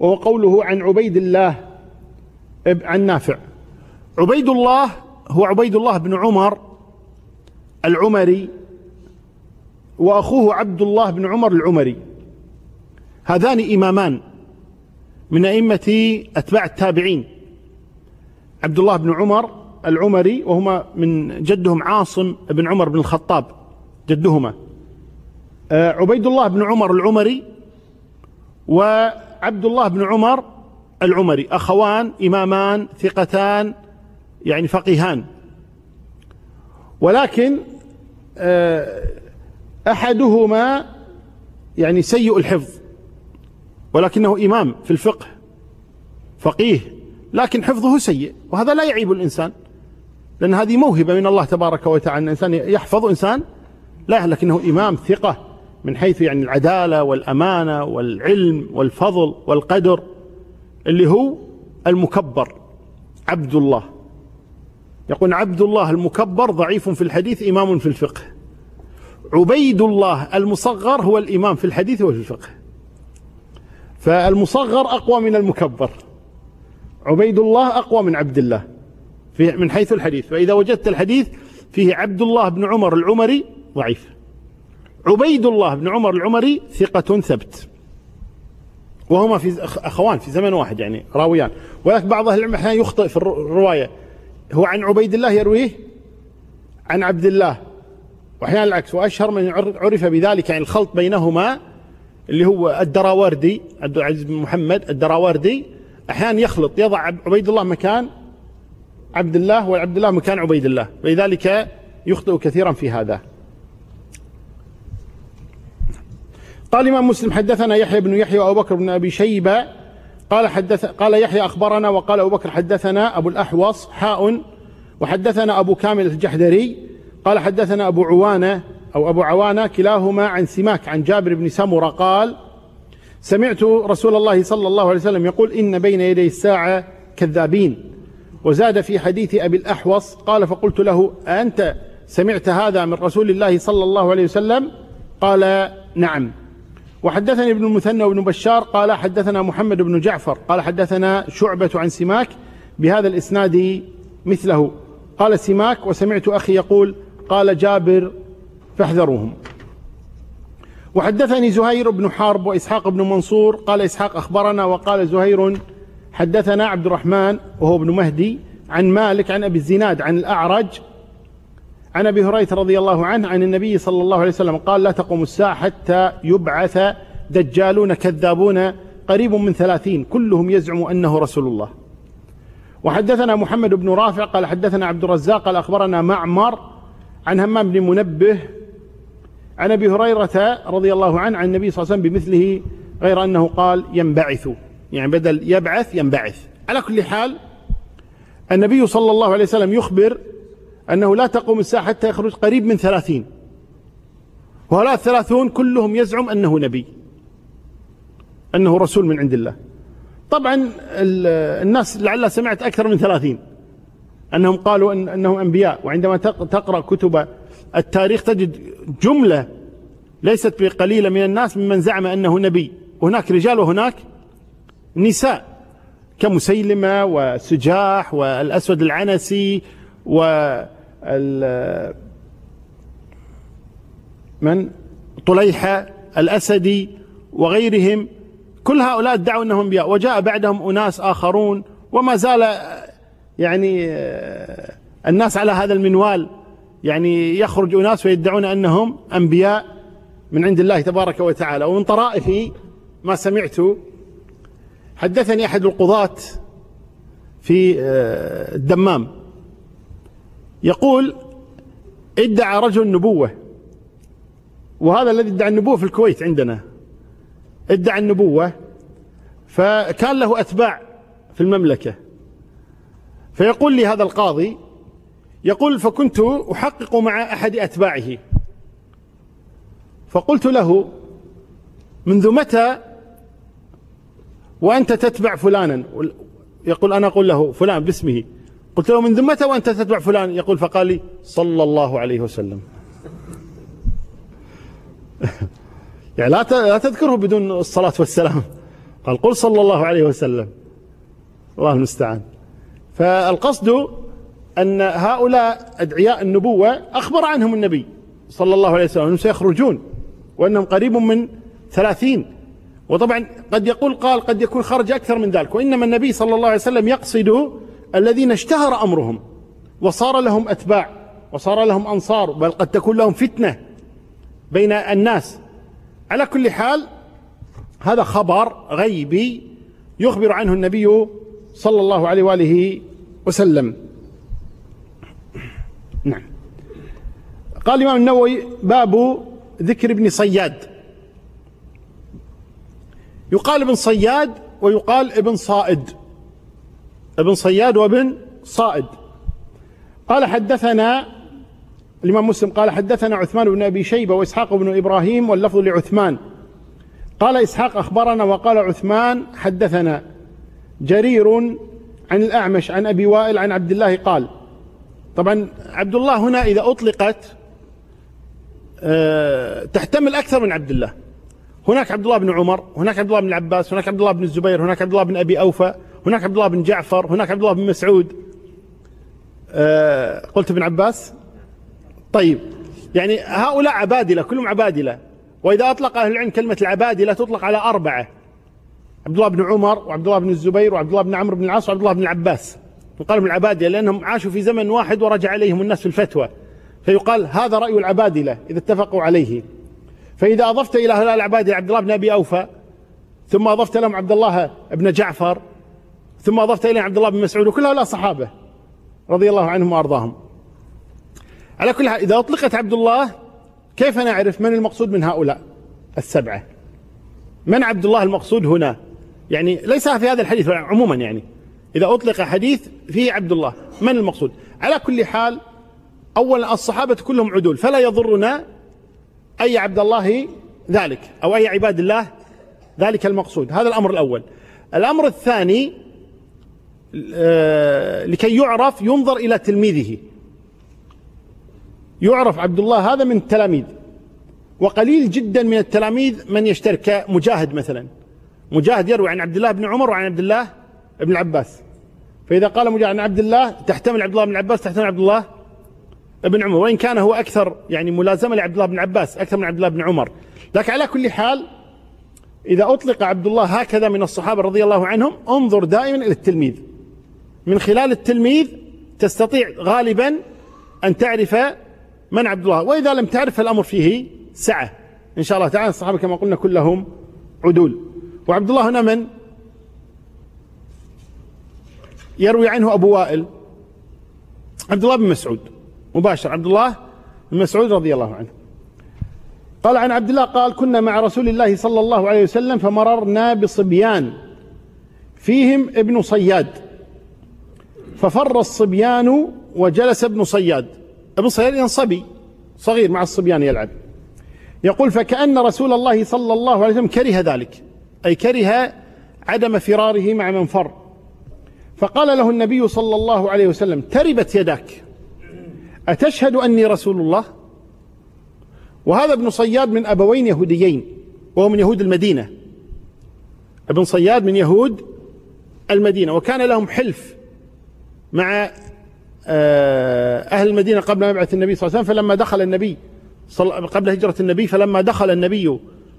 وهو قوله عن عبيد الله عن نافع. عبيد الله هو عبيد الله بن عمر العمري وأخوه عبد الله بن عمر العمري. هذان إمامان من أئمة أتباع التابعين. عبد الله بن عمر العمري وهما من جدهم عاصم بن عمر بن الخطاب جدهما. آه، عبيد الله بن عمر العمري وعبد الله بن عمر العمري أخوان إمامان ثقتان يعني فقيهان. ولكن آه، أحدهما يعني سيء الحفظ ولكنه إمام في الفقه فقيه لكن حفظه سيء وهذا لا يعيب الإنسان لأن هذه موهبة من الله تبارك وتعالى أن الإنسان يحفظ إنسان لا لكنه إمام ثقة من حيث يعني العدالة والأمانة والعلم والفضل والقدر اللي هو المكبر عبد الله. يقول عبد الله المكبر ضعيف في الحديث إمام في الفقه. عبيد الله المصغر هو الإمام في الحديث وفي الفقه. فالمصغر أقوى من المكبر. عبيد الله أقوى من عبد الله من حيث الحديث. فإذا وجدت الحديث فيه عبد الله بن عمر العمري ضعيف. عبيد الله بن عمر العمري ثقة ثبت. وهما في أخوان في زمن واحد يعني راويان. ولكن بعض أهل العلم أحيانا يخطئ في الرواية. هو عن عبيد الله يرويه عن عبد الله وأحيانا العكس وأشهر من عرف بذلك يعني الخلط بينهما اللي هو الدراوردي عبد العزيز بن محمد الدراوردي أحيانا يخلط يضع عبيد الله مكان عبد الله وعبد الله مكان عبيد الله ولذلك يخطئ كثيرا في هذا. قال الإمام مسلم حدثنا يحيى بن يحيى وأبو بكر بن أبي شيبة قال حدث قال يحيى أخبرنا وقال أبو بكر حدثنا أبو الأحوص حاء وحدثنا أبو كامل الجحدري قال حدثنا أبو عوانة أو أبو عوانة كلاهما عن سماك عن جابر بن سمرة قال سمعت رسول الله صلى الله عليه وسلم يقول إن بين يدي الساعة كذابين. وزاد في حديث أبي الأحوص قال فقلت له أنت سمعت هذا من رسول الله صلى الله عليه وسلم؟ قال نعم. وحدثني ابن المثنى وابن بشار قال حدثنا محمد بن جعفر قال حدثنا شعبة عن سماك بهذا الإسناد مثله. قال سماك وسمعت أخي يقول قال جابر فاحذروهم. وحدثني زهير بن حرب وإسحاق بن منصور قال إسحاق أخبرنا وقال زهير حدثنا عبد الرحمن وهو ابن مهدي عن مالك عن أبي الزناد عن الأعرج عن أبي هريرة رضي الله عنه عن النبي صلى الله عليه وسلم قال لا تقوم الساعة حتى يبعث دجالون كذابون قريب من ثلاثين كلهم يزعم أنه رسول الله. وحدثنا محمد بن رافع قال حدثنا عبد الرزاق قال أخبرنا معمر عن همام بن منبه عن أبي هريرة رضي الله عنه عن النبي صلى الله عليه وسلم بمثله غير أنه قال ينبعث. يعني بدل يبعث ينبعث. على كل حال النبي صلى الله عليه وسلم يخبر أنه لا تقوم الساعة حتى يخرج قريب من ثلاثين. وهؤلاء الثلاثون كلهم يزعم أنه نبي. أنه رسول من عند الله. طبعا الناس لعل سمعت أكثر من ثلاثين. أنهم قالوا إن أنهم أنبياء. وعندما تقرأ كتب التاريخ تجد جملة ليست بقليلة من الناس ممن زعم أنه نبي. وهناك رجال وهناك نساء. كمسيلمة وسجاح والأسود العنسي و من؟ طليحة الأسدي وغيرهم. كل هؤلاء ادعوا أنهم أنبياء وجاء بعدهم أناس آخرون وما زال يعني الناس على هذا المنوال. يعني يخرج أناس ويدعون أنهم أنبياء من عند الله تبارك وتعالى. ومن طرائف ما سمعت حدثني أحد القضاة في الدمام. يقول ادعى رجل نبوة وهذا الذي ادعى النبوة في الكويت عندنا. ادعى النبوة فكان له أتباع في المملكة. فيقول لي هذا القاضي يقول فكنت أحقق مع أحد أتباعه. فقلت له منذ متى وأنت تتبع فلانا؟ يقول أنا أقول له فلان باسمه. قلت له منذ متى وأنت تتبع فلان؟ يقول فقال لي صلى الله عليه وسلم. يعني لا لا تذكره بدون الصلاة والسلام. قال قل صلى الله عليه وسلم. الله المستعان. فالقصد أن هؤلاء أدعياء النبوة أخبر عنهم النبي صلى الله عليه وسلم أنهم سيخرجون وأنهم قريب من ثلاثين. وطبعا قد يقول قال قد يكون خرج أكثر من ذلك. وإنما النبي صلى الله عليه وسلم يقصد الذين اشتهر أمرهم وصار لهم أتباع وصار لهم أنصار بل قد تكون لهم فتنة بين الناس. على كل حال هذا خبر غيبي يخبر عنه النبي صلى الله عليه وآله وسلم. نعم. قال الإمام النووي باب ذكر ابن صياد. يقال ابن صياد ويقال ابن صائد. ابن صياد وابن صائد. قال حدثنا الإمام مسلم قال حدثنا عثمان بن أبي شيبة وإسحاق بن إبراهيم واللفظ لعثمان. قال إسحاق أخبرنا وقال عثمان حدثنا جرير عن الأعمش عن أبي وائل عن عبد الله قال طبعا عبد الله هنا إذا أطلقت آه، تحتمل أكثر من عبد الله. هناك عبد الله بن عمر هناك عبد الله بن العباس هناك عبد الله بن الزبير هناك عبد الله بن أبي أوفى هناك عبد الله بن جعفر هناك عبد الله بن مسعود. آه، قلت ابن عباس؟ طيب يعني هؤلاء عبادلة كلهم عبادلة. وإذا أطلق أهل العلم كلمة العبادلة تطلق على أربعة. عبد الله بن عمر وعبد الله بن الزبير وعبد الله بن عمرو بن العاص وعبد الله بن العباس. يقال من العبادلة لأنهم عاشوا في زمن واحد ورجع عليهم الناس في الفتوى. فيقال هذا رأي العبادلة إذا اتفقوا عليه. فإذا أضفت إلى هؤلاء العبادلة عبد الله بن أبي أوفى ثم أضفت لهم عبد الله بن جعفر ثم أضفت إليهم عبد الله بن مسعود وكل هؤلاء صحابة رضي الله عنهم وأرضاهم. على كل حال إذا أطلقت عبد الله كيف نعرف من المقصود من هؤلاء السبعة؟ من عبد الله المقصود هنا؟ يعني ليس في هذا الحديث عموما يعني. إذا أطلق حديث فيه عبد الله من المقصود؟ على كل حال أولا الصحابة كلهم عدول فلا يضرنا أي عبد الله ذلك أو أي عباد الله ذلك المقصود. هذا الأمر الأول. الأمر الثاني لكي يعرف ينظر إلى تلميذه. يعرف عبد الله هذا من التلاميذ. وقليل جدا من التلاميذ من يشترك كمجاهد مثلا. مجاهد يروي عن عبد الله بن عمر وعن عبد الله بن العباس. فإذا قال مجاهد عن عبد الله تحتمل عبد الله بن العباس تحتمل عبد الله بن عمر. وإن كان هو أكثر يعني ملازمة لعبد الله بن عباس أكثر من عبد الله بن عمر. لكن على كل حال إذا أطلق عبد الله هكذا من الصحابة رضي الله عنهم انظر دائما إلى التلميذ. من خلال التلميذ تستطيع غالبا أن تعرف من عبد الله. وإذا لم تعرف فالأمر فيه سعة. إن شاء الله تعالى الصحابة كما قلنا كلهم عدول. وعبد الله هنا من؟ يروي عنه أبو وائل. عبد الله بن مسعود. مباشر. عبد الله بن مسعود رضي الله عنه. قال عن عبد الله قال كنا مع رسول الله صلى الله عليه وسلم فمررنا بصبيان. فيهم ابن صياد. ففر الصبيان وجلس ابن صياد. ابن صياد صبي صغير مع الصبيان يلعب. يقول فكأن رسول الله صلى الله عليه وسلم كره ذلك أي كره عدم فراره مع من فر. فقال له النبي صلى الله عليه وسلم تربت يداك أتشهد أني رسول الله؟ وهذا ابن صياد من أبوين يهوديين وهو من يهود المدينة. ابن صياد من يهود المدينة وكان لهم حلف مع آه، أهل المدينة قبل مبعث النبي صلى الله عليه وسلم فلما دخل النبي قبل هجرة النبي فلما دخل النبي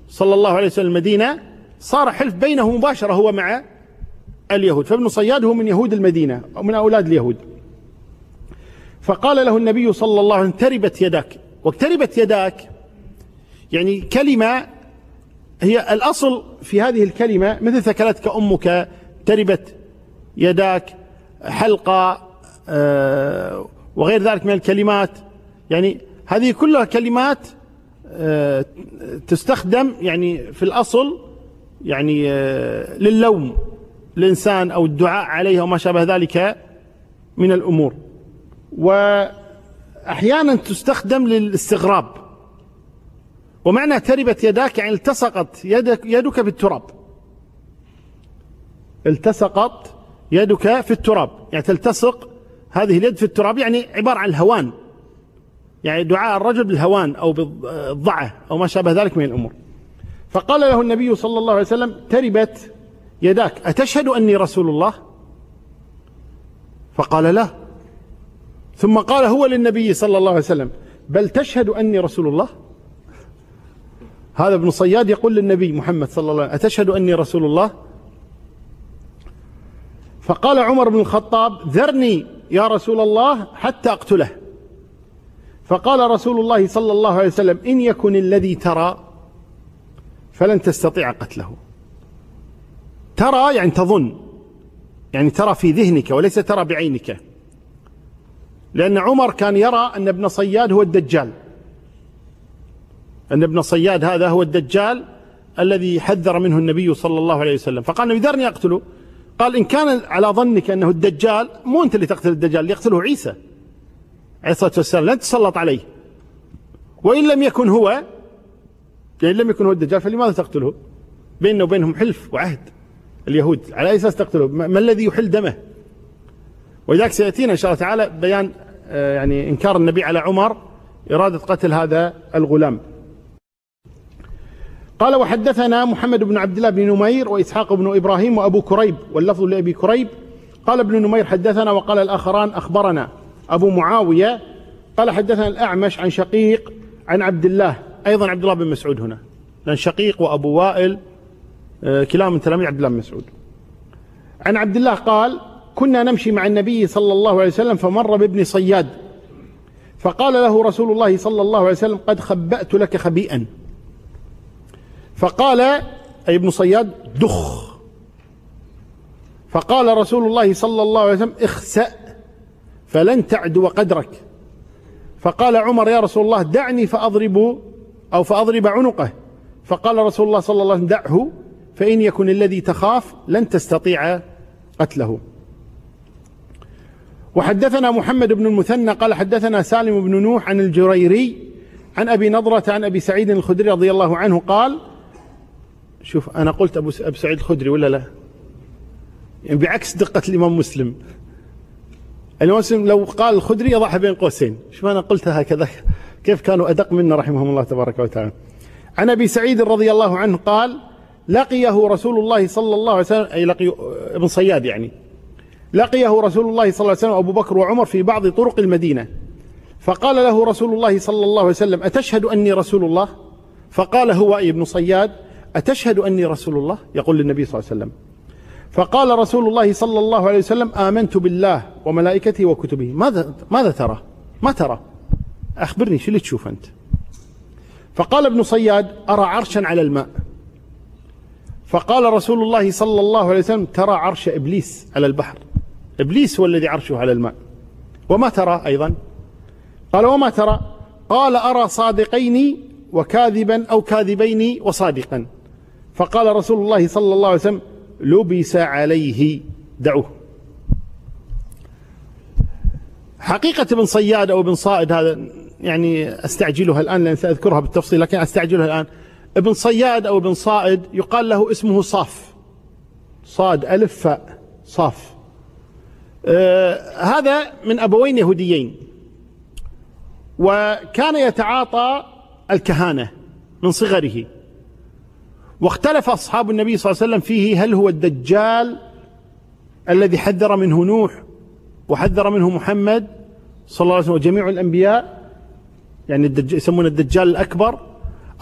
صلى الله عليه وسلم المدينة صار حلف بينه مباشرة هو مع اليهود. فابن صياد هو من يهود المدينة أو من أولاد اليهود. فقال له النبي صلى الله عليه وسلم تربت يداك. واقتربت يداك يعني كلمة هي الأصل في هذه الكلمة مثل ثكلتك أمك تربت يداك. حلقة آه، وغير ذلك من الكلمات. يعني هذه كلها كلمات آه، تستخدم يعني في الأصل يعني آه، للوم الإنسان أو الدعاء عليه وما شابه ذلك من الأمور. وأحيانا تستخدم للاستغراب. ومعنى تربت يداك يعني التصقت يدك, يدك بالتراب. التصقت يدك في التراب. يعني تلتصق هذه اليد في التراب يعني عبارة عن الهوان. يعني دعاء الرجل بالهوان أو بالضعة أو ما شابه ذلك من الأمور. فقال له النبي صلى الله عليه وسلم تربت يداك أتشهد أني رسول الله؟ فقال لا ثم قال هو للنبي صلى الله عليه وسلم بل تشهد أني رسول الله؟ هذا ابن صياد يقول للنبي محمد صلى الله عليه وسلم أتشهد أني رسول الله؟ فقال عمر بن الخطاب ذرني يا رسول الله حتى أقتله. فقال رسول الله صلى الله عليه وسلم إن يكن الذي ترى فلن تستطيع قتله. ترى يعني تظن يعني ترى في ذهنك وليس ترى بعينك. لأن عمر كان يرى أن ابن صياد هو الدجال. أن ابن صياد هذا هو الدجال الذي حذر منه النبي صلى الله عليه وسلم. فقال ذرني أقتله. قال إن كان على ظنك أنه الدجال مو أنت اللي تقتل الدجال اللي يقتله عيسى عليه الصلاة والسلام لن تسلط عليه. وإن لم يكن هو يعني لم يكن هو الدجال فلماذا تقتله؟ بيننا وبينهم حلف وعهد. اليهود على أي أساس تقتله؟ ما الذي يحل دمه؟ ولذلك سيأتينا إن شاء الله تعالى بيان آه، يعني إنكار النبي على عمر إرادة قتل هذا الغلام. قال وحدثنا محمد بن عبد الله بن نمير وإسحاق بن إبراهيم وأبو كريب واللفظ لأبي كريب. قال ابن نمير حدثنا وقال الآخران أخبرنا. أبو معاوية قال حدثنا الأعمش عن شقيق عن عبد الله أيضا عبد الله بن مسعود هنا. لأن شقيق وأبو وائل آه، كلاهما من تلاميذ عبد الله بن مسعود. عن عبد الله قال كنا نمشي مع النبي صلى الله عليه وسلم فمر بابن صياد. فقال له رسول الله صلى الله عليه وسلم قد خبأت لك خبيئا. فقال أي ابن صياد دخ. فقال رسول الله صلى الله عليه وسلم اخسأ فلن تعدو قدرك فقال عمر يا رسول الله دعني فأضرب أو فأضرب عنقه. فقال رسول الله صلى الله عليه وسلم دعه فإن يكن الذي تخاف لن تستطيع قتله. وحدثنا محمد بن المثنى قال حدثنا سالم بن نوح عن الجريري عن أبي نضرة عن أبي سعيد الخدري رضي الله عنه قال شوف أنا قلت أبو أبو سعيد الخدري ولا لا؟ يعني بعكس دقة الإمام مسلم. الإمام مسلم لو قال الخدري يضعها بين قوسين. شوف أنا قلتها هكذا. كيف كانوا أدق منا رحمهم الله تبارك وتعالى. عن أبي سعيد رضي الله عنه قال لقيه رسول الله صلى الله عليه وسلم أي لقي ابن صياد يعني. لقيه رسول الله صلى الله عليه وسلم أبو بكر وعمر في بعض طرق المدينة. فقال له رسول الله صلى الله عليه وسلم أتشهد أني رسول الله؟ فقال هو ابن صياد أتشهد أني رسول الله؟ يقول للنبي صلى الله عليه وسلم. فقال رسول الله صلى الله عليه وسلم آمنت بالله وملائكته وكتبه. ماذا ماذا ترى؟ ما ترى؟ أخبرني شو اللي تشوف أنت؟ فقال ابن صياد أرى عرشا على الماء. فقال رسول الله صلى الله عليه وسلم ترى عرش إبليس على البحر. إبليس هو الذي عرشه على الماء. وما ترى أيضا؟ قال وما ترى؟ قال أرى صادقين وكاذبا أو كاذبين وصادقا. فقال رسول الله صلى الله عليه وسلم لبس عليه. دعوه. حقيقة ابن صياد أو ابن صائد هذا يعني أستعجلها الآن لأن سأذكرها بالتفصيل لكن أستعجلها الآن. ابن صياد أو ابن صائد يقال له اسمه صاف. صاد ألف فاء صاف. آه هذا من أبوين يهوديين. وكان يتعاطى الكهانة من صغره. واختلف أصحاب النبي صلى الله عليه وسلم فيه هل هو الدجال الذي حذر منه نوح وحذر منه محمد صلى الله عليه وسلم وجميع الأنبياء يعني يسمونه الدجال الأكبر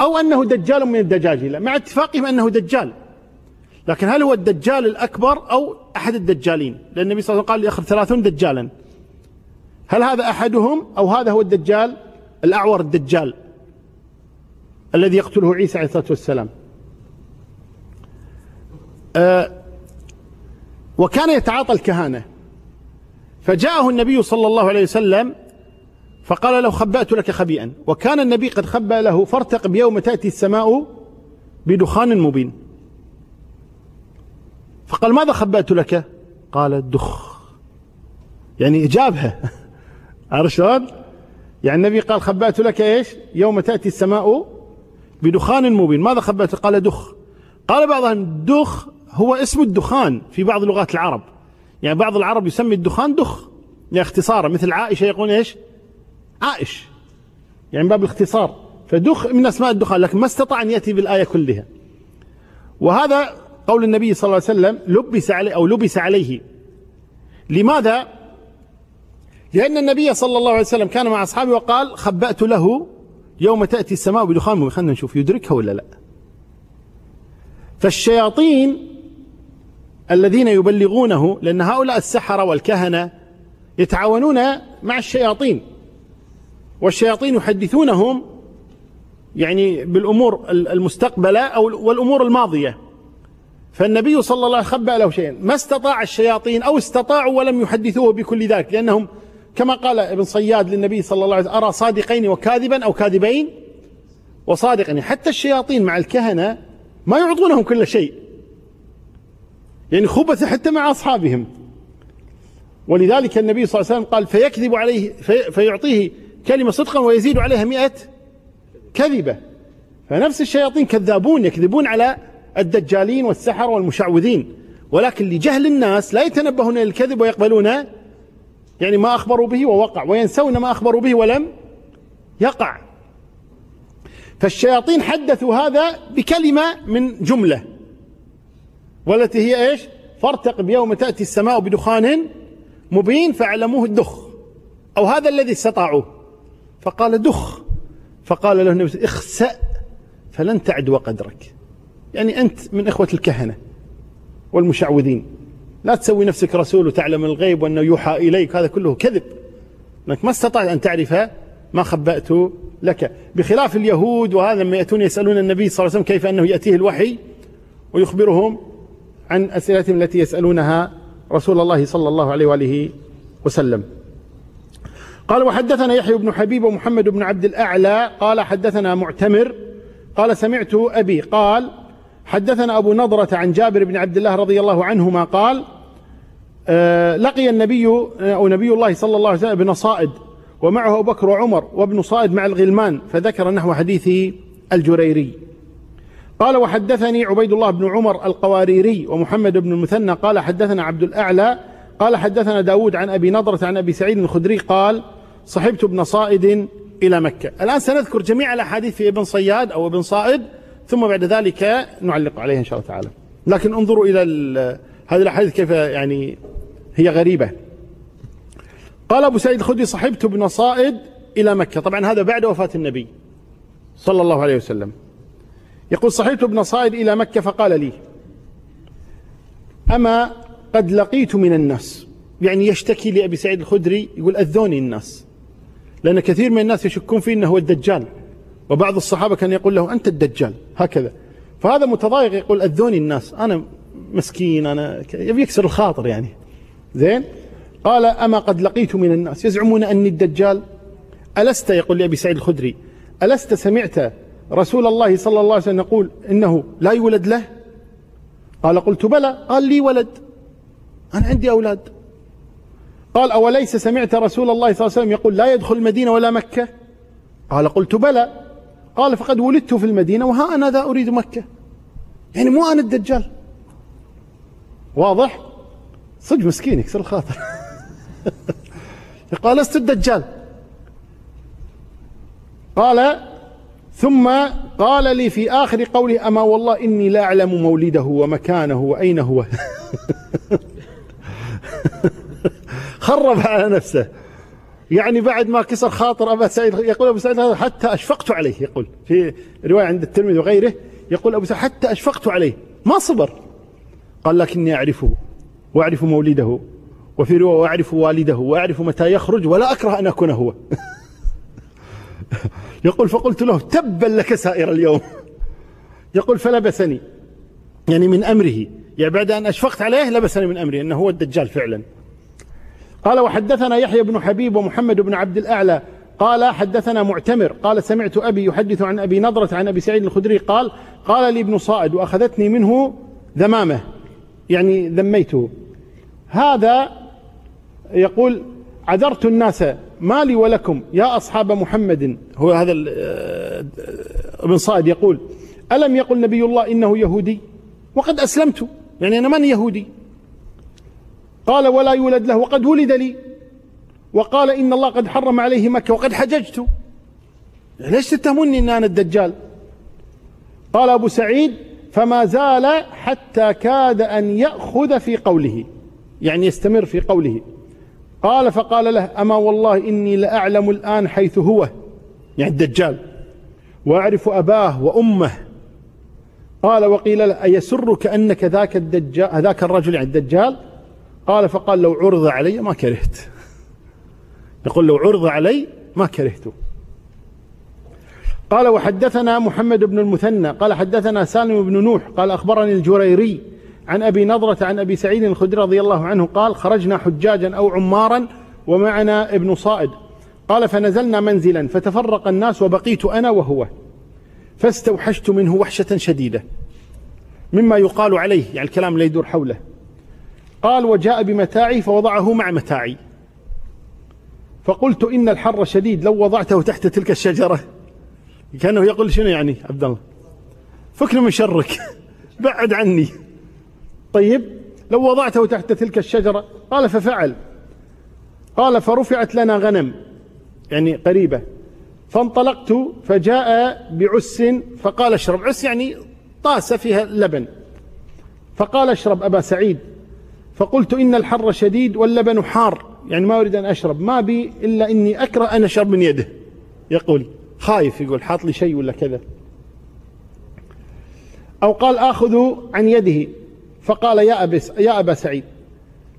أو أنه دجال من الدجاجله مع اتفاقهم أنه دجال لكن هل هو الدجال الأكبر أو أحد الدجالين؟ لأن النبي صلى الله عليه وسلم قال ياخذ ثلاثون دجالا. هل هذا أحدهم أو هذا هو الدجال الأعور الدجال الذي يقتله عيسى عليه الصلاة والسلام؟ آه وكان يتعاطى الكهانة. فجاءه النبي صلى الله عليه وسلم فقال له خبأت لك خبيئا. وكان النبي قد خبأ له فارتقب يوم تأتي السماء بدخان مبين. فقال ماذا خبأت لك؟ قال الدخ. يعني إجابها عرفت شلون؟ يعني النبي قال خبأت لك إيش؟ يوم تأتي السماء بدخان مبين. ماذا خبأت؟ قال دخ. قال بعضهم دخ هو اسم الدخان في بعض لغات العرب. يعني بعض العرب يسمي الدخان دخ اختصارا مثل عائشة يقول إيش؟ عائش. يعني باب الاختصار. فدخ من أسماء الدخان لكن ما استطاع أن يأتي بالآية كلها. وهذا قول النبي صلى الله عليه وسلم لبس عليه أو لبس عليه. لماذا؟ لأن النبي صلى الله عليه وسلم كان مع أصحابه وقال خبأت له يوم تأتي السماء بدخان خلينا نشوف يدركها ولا لا. فالشياطين الذين يبلغونه لأن هؤلاء السحرة والكهنة يتعاونون مع الشياطين. والشياطين يحدثونهم يعني بالأمور المستقبلة أو والأمور الماضية. فالنبي صلى الله عليه وسلم خبأ له شيئا. ما استطاع الشياطين أو استطاعوا ولم يحدثوه بكل ذلك لأنهم كما قال ابن صياد للنبي صلى الله عليه وسلم أرى صادقين وكاذبا أو كاذبين وصادقا حتى الشياطين مع الكهنة ما يعطونهم كل شيء. يعني خبث حتى مع أصحابهم. ولذلك النبي صلى الله عليه وسلم قال فيكذب عليه في فيعطيه كلمة صدقا ويزيد عليها مئة كذبة. فنفس الشياطين كذابون يكذبون على الدجالين والسحر والمشعوذين. ولكن لجهل الناس لا يتنبهون للكذب ويقبلون يعني ما أخبروا به ووقع وينسون ما أخبروا به ولم يقع. فالشياطين حدثوا هذا بكلمة من جملة. والتي هي إيش؟ فارتقب يوم تأتي السماء بدخان مبين فاعلموه الدخ. أو هذا الذي استطاعوه. فقال دخ. فقال له النبي اخسأ فلن تعدو قدرك يعني أنت من إخوة الكهنة والمشعوذين. لا تسوي نفسك رسول وتعلم الغيب وأنه يوحى إليك. هذا كله كذب. أنك ما استطعت أن تعرف ما خبأت لك. بخلاف اليهود وهذا لما يأتون يسألون النبي صلى الله عليه وسلم كيف أنه يأتيه الوحي ويخبرهم عن أسئلتهم التي يسألونها رسول الله صلى الله عليه وآله وسلم. قال وحدثنا يحيى بن حبيب ومحمد بن عبد الأعلى. قال حدثنا معتمر. قال سمعت أبي. قال حدثنا أبو نضرة عن جابر بن عبد الله رضي الله عنهما قال آه لقي النبي أو نبي الله صلى الله عليه وسلم ابن صائد ومعه أبو بكر وعمر وابن صائد مع الغلمان فذكر نحو حديث الجريري. قال وحدثني عبيد الله بن عمر القواريري ومحمد بن المثنى قال حدثنا عبد الأعلى قال حدثنا داود عن أبي نضرة عن أبي سعيد الخدري قال صحبت ابن صائد إلى مكة. الآن سنذكر جميع الأحاديث في ابن صياد أو ابن صائد ثم بعد ذلك نعلق عليها إن شاء الله تعالى. لكن انظروا إلى هذه الأحاديث كيف يعني هي غريبة. قال أبو سعيد الخدري صحبت ابن صائد إلى مكة. طبعا هذا بعد وفاة النبي صلى الله عليه وسلم. يقول صحيت ابن صائد إلى مكة فقال لي أما قد لقيت من الناس يعني يشتكي لأبي سعيد الخدري يقول أذوني الناس لأن كثير من الناس يشكون فيه أنه هو الدجال وبعض الصحابة كان يقول له أنت الدجال هكذا. فهذا متضايق يقول أذوني الناس أنا مسكين أنا يبي يكسر الخاطر يعني. زين؟ قال أما قد لقيت من الناس يزعمون أني الدجال ألست يقول لأبي سعيد الخدري ألست سمعت رسول الله صلى الله عليه وسلم يقول إنه لا يولد له؟ قال قلت بلى. قال لي ولد. أنا عندي أولاد. قال أوليس سمعت رسول الله صلى الله عليه وسلم يقول لا يدخل المدينة ولا مكة؟ قال قلت بلى. قال فقد ولدت في المدينة وها أنا ذا أريد مكة. يعني مو أنا الدجال. واضح؟ صدق مسكين يكسر الخاطر. قال لست الدجال. قال ثم قال لي في آخر قوله أما والله إني لا أعلم مولده ومكانه وأين هو؟ خرب على نفسه. يعني بعد ما كسر خاطر أبا سعيد يقول أبو سعيد حتى أشفقت عليه. يقول في رواية عند الترمذي وغيره يقول أبو سعيد حتى أشفقت عليه. ما صبر. قال لكني أعرفه وأعرف مولده وفي رواية وأعرف والده وأعرف متى يخرج ولا أكره أن أكون هو. يقول فقلت له تبا لك سائر اليوم. يقول فلبسني يعني من أمره. يعني بعد أن أشفقت عليه لبسني من أمره أنه هو الدجال فعلا. قال وحدثنا يحيى بن حبيب ومحمد بن عبد الأعلى. قال حدثنا معتمر. قال سمعت أبي يحدث عن أبي نضرة عن أبي سعيد الخدري. قال قال لي ابن صائد وأخذتني منه ذمامة. يعني ذميته. هذا يقول عذرت الناس ما لي ولكم يا أصحاب محمد. هو هذا آه، ابن صائد يقول ألم يقل نبي الله إنه يهودي؟ وقد أسلمت يعني أنا ماني يهودي. قال ولا يولد له وقد ولد لي. وقال إن الله قد حرم عليه مكة وقد حججت. ليش تتهموني أن أنا الدجال؟ قال أبو سعيد فما زال حتى كاد أن يأخذ في قوله يعني يستمر في قوله. قال فقال له أما والله إني لأعلم الآن حيث هو. يعني الدجال. وأعرف أباه وأمه. قال وقيل له أيسرك أنك ذاك الدجال ذاك الرجل يعني الدجال؟ قال فقال لو عرض علي ما كرهت. يقول لو عرض علي ما كرهته قال وحدثنا محمد بن المثنى. قال حدثنا سالم بن نوح. قال أخبرني الجريري عن أبي نضرة عن أبي سعيد الخدري رضي الله عنه قال خرجنا حجاجا أو عمارا ومعنا ابن صائد. قال فنزلنا منزلا فتفرق الناس وبقيت أنا وهو. فاستوحشت منه وحشة شديدة. مما يقال عليه يعني الكلام لا يدور حوله. قال وجاء بمتاعي فوضعه مع متاعي. فقلت إن الحر شديد لو وضعته تحت تلك الشجرة. كأنه يقول شنو يعني عبد الله؟ فكني من شرك. بعد عني. طيب لو وضعته تحت تلك الشجرة؟ قال ففعل. قال فرفعت لنا غنم يعني قريبة. فانطلقت فجاء بعس فقال اشرب. عس يعني طاسة فيها لبن فقال اشرب أبا سعيد. فقلت إن الحر شديد واللبن حار. يعني ما أريد أن أشرب. ما بي إلا إني أكره أن أشرب من يده. يقول خايف. يقول حاط لي شيء ولا كذا؟ أو قال آخذ عن يده. فقال يا أبس يا أبا سعيد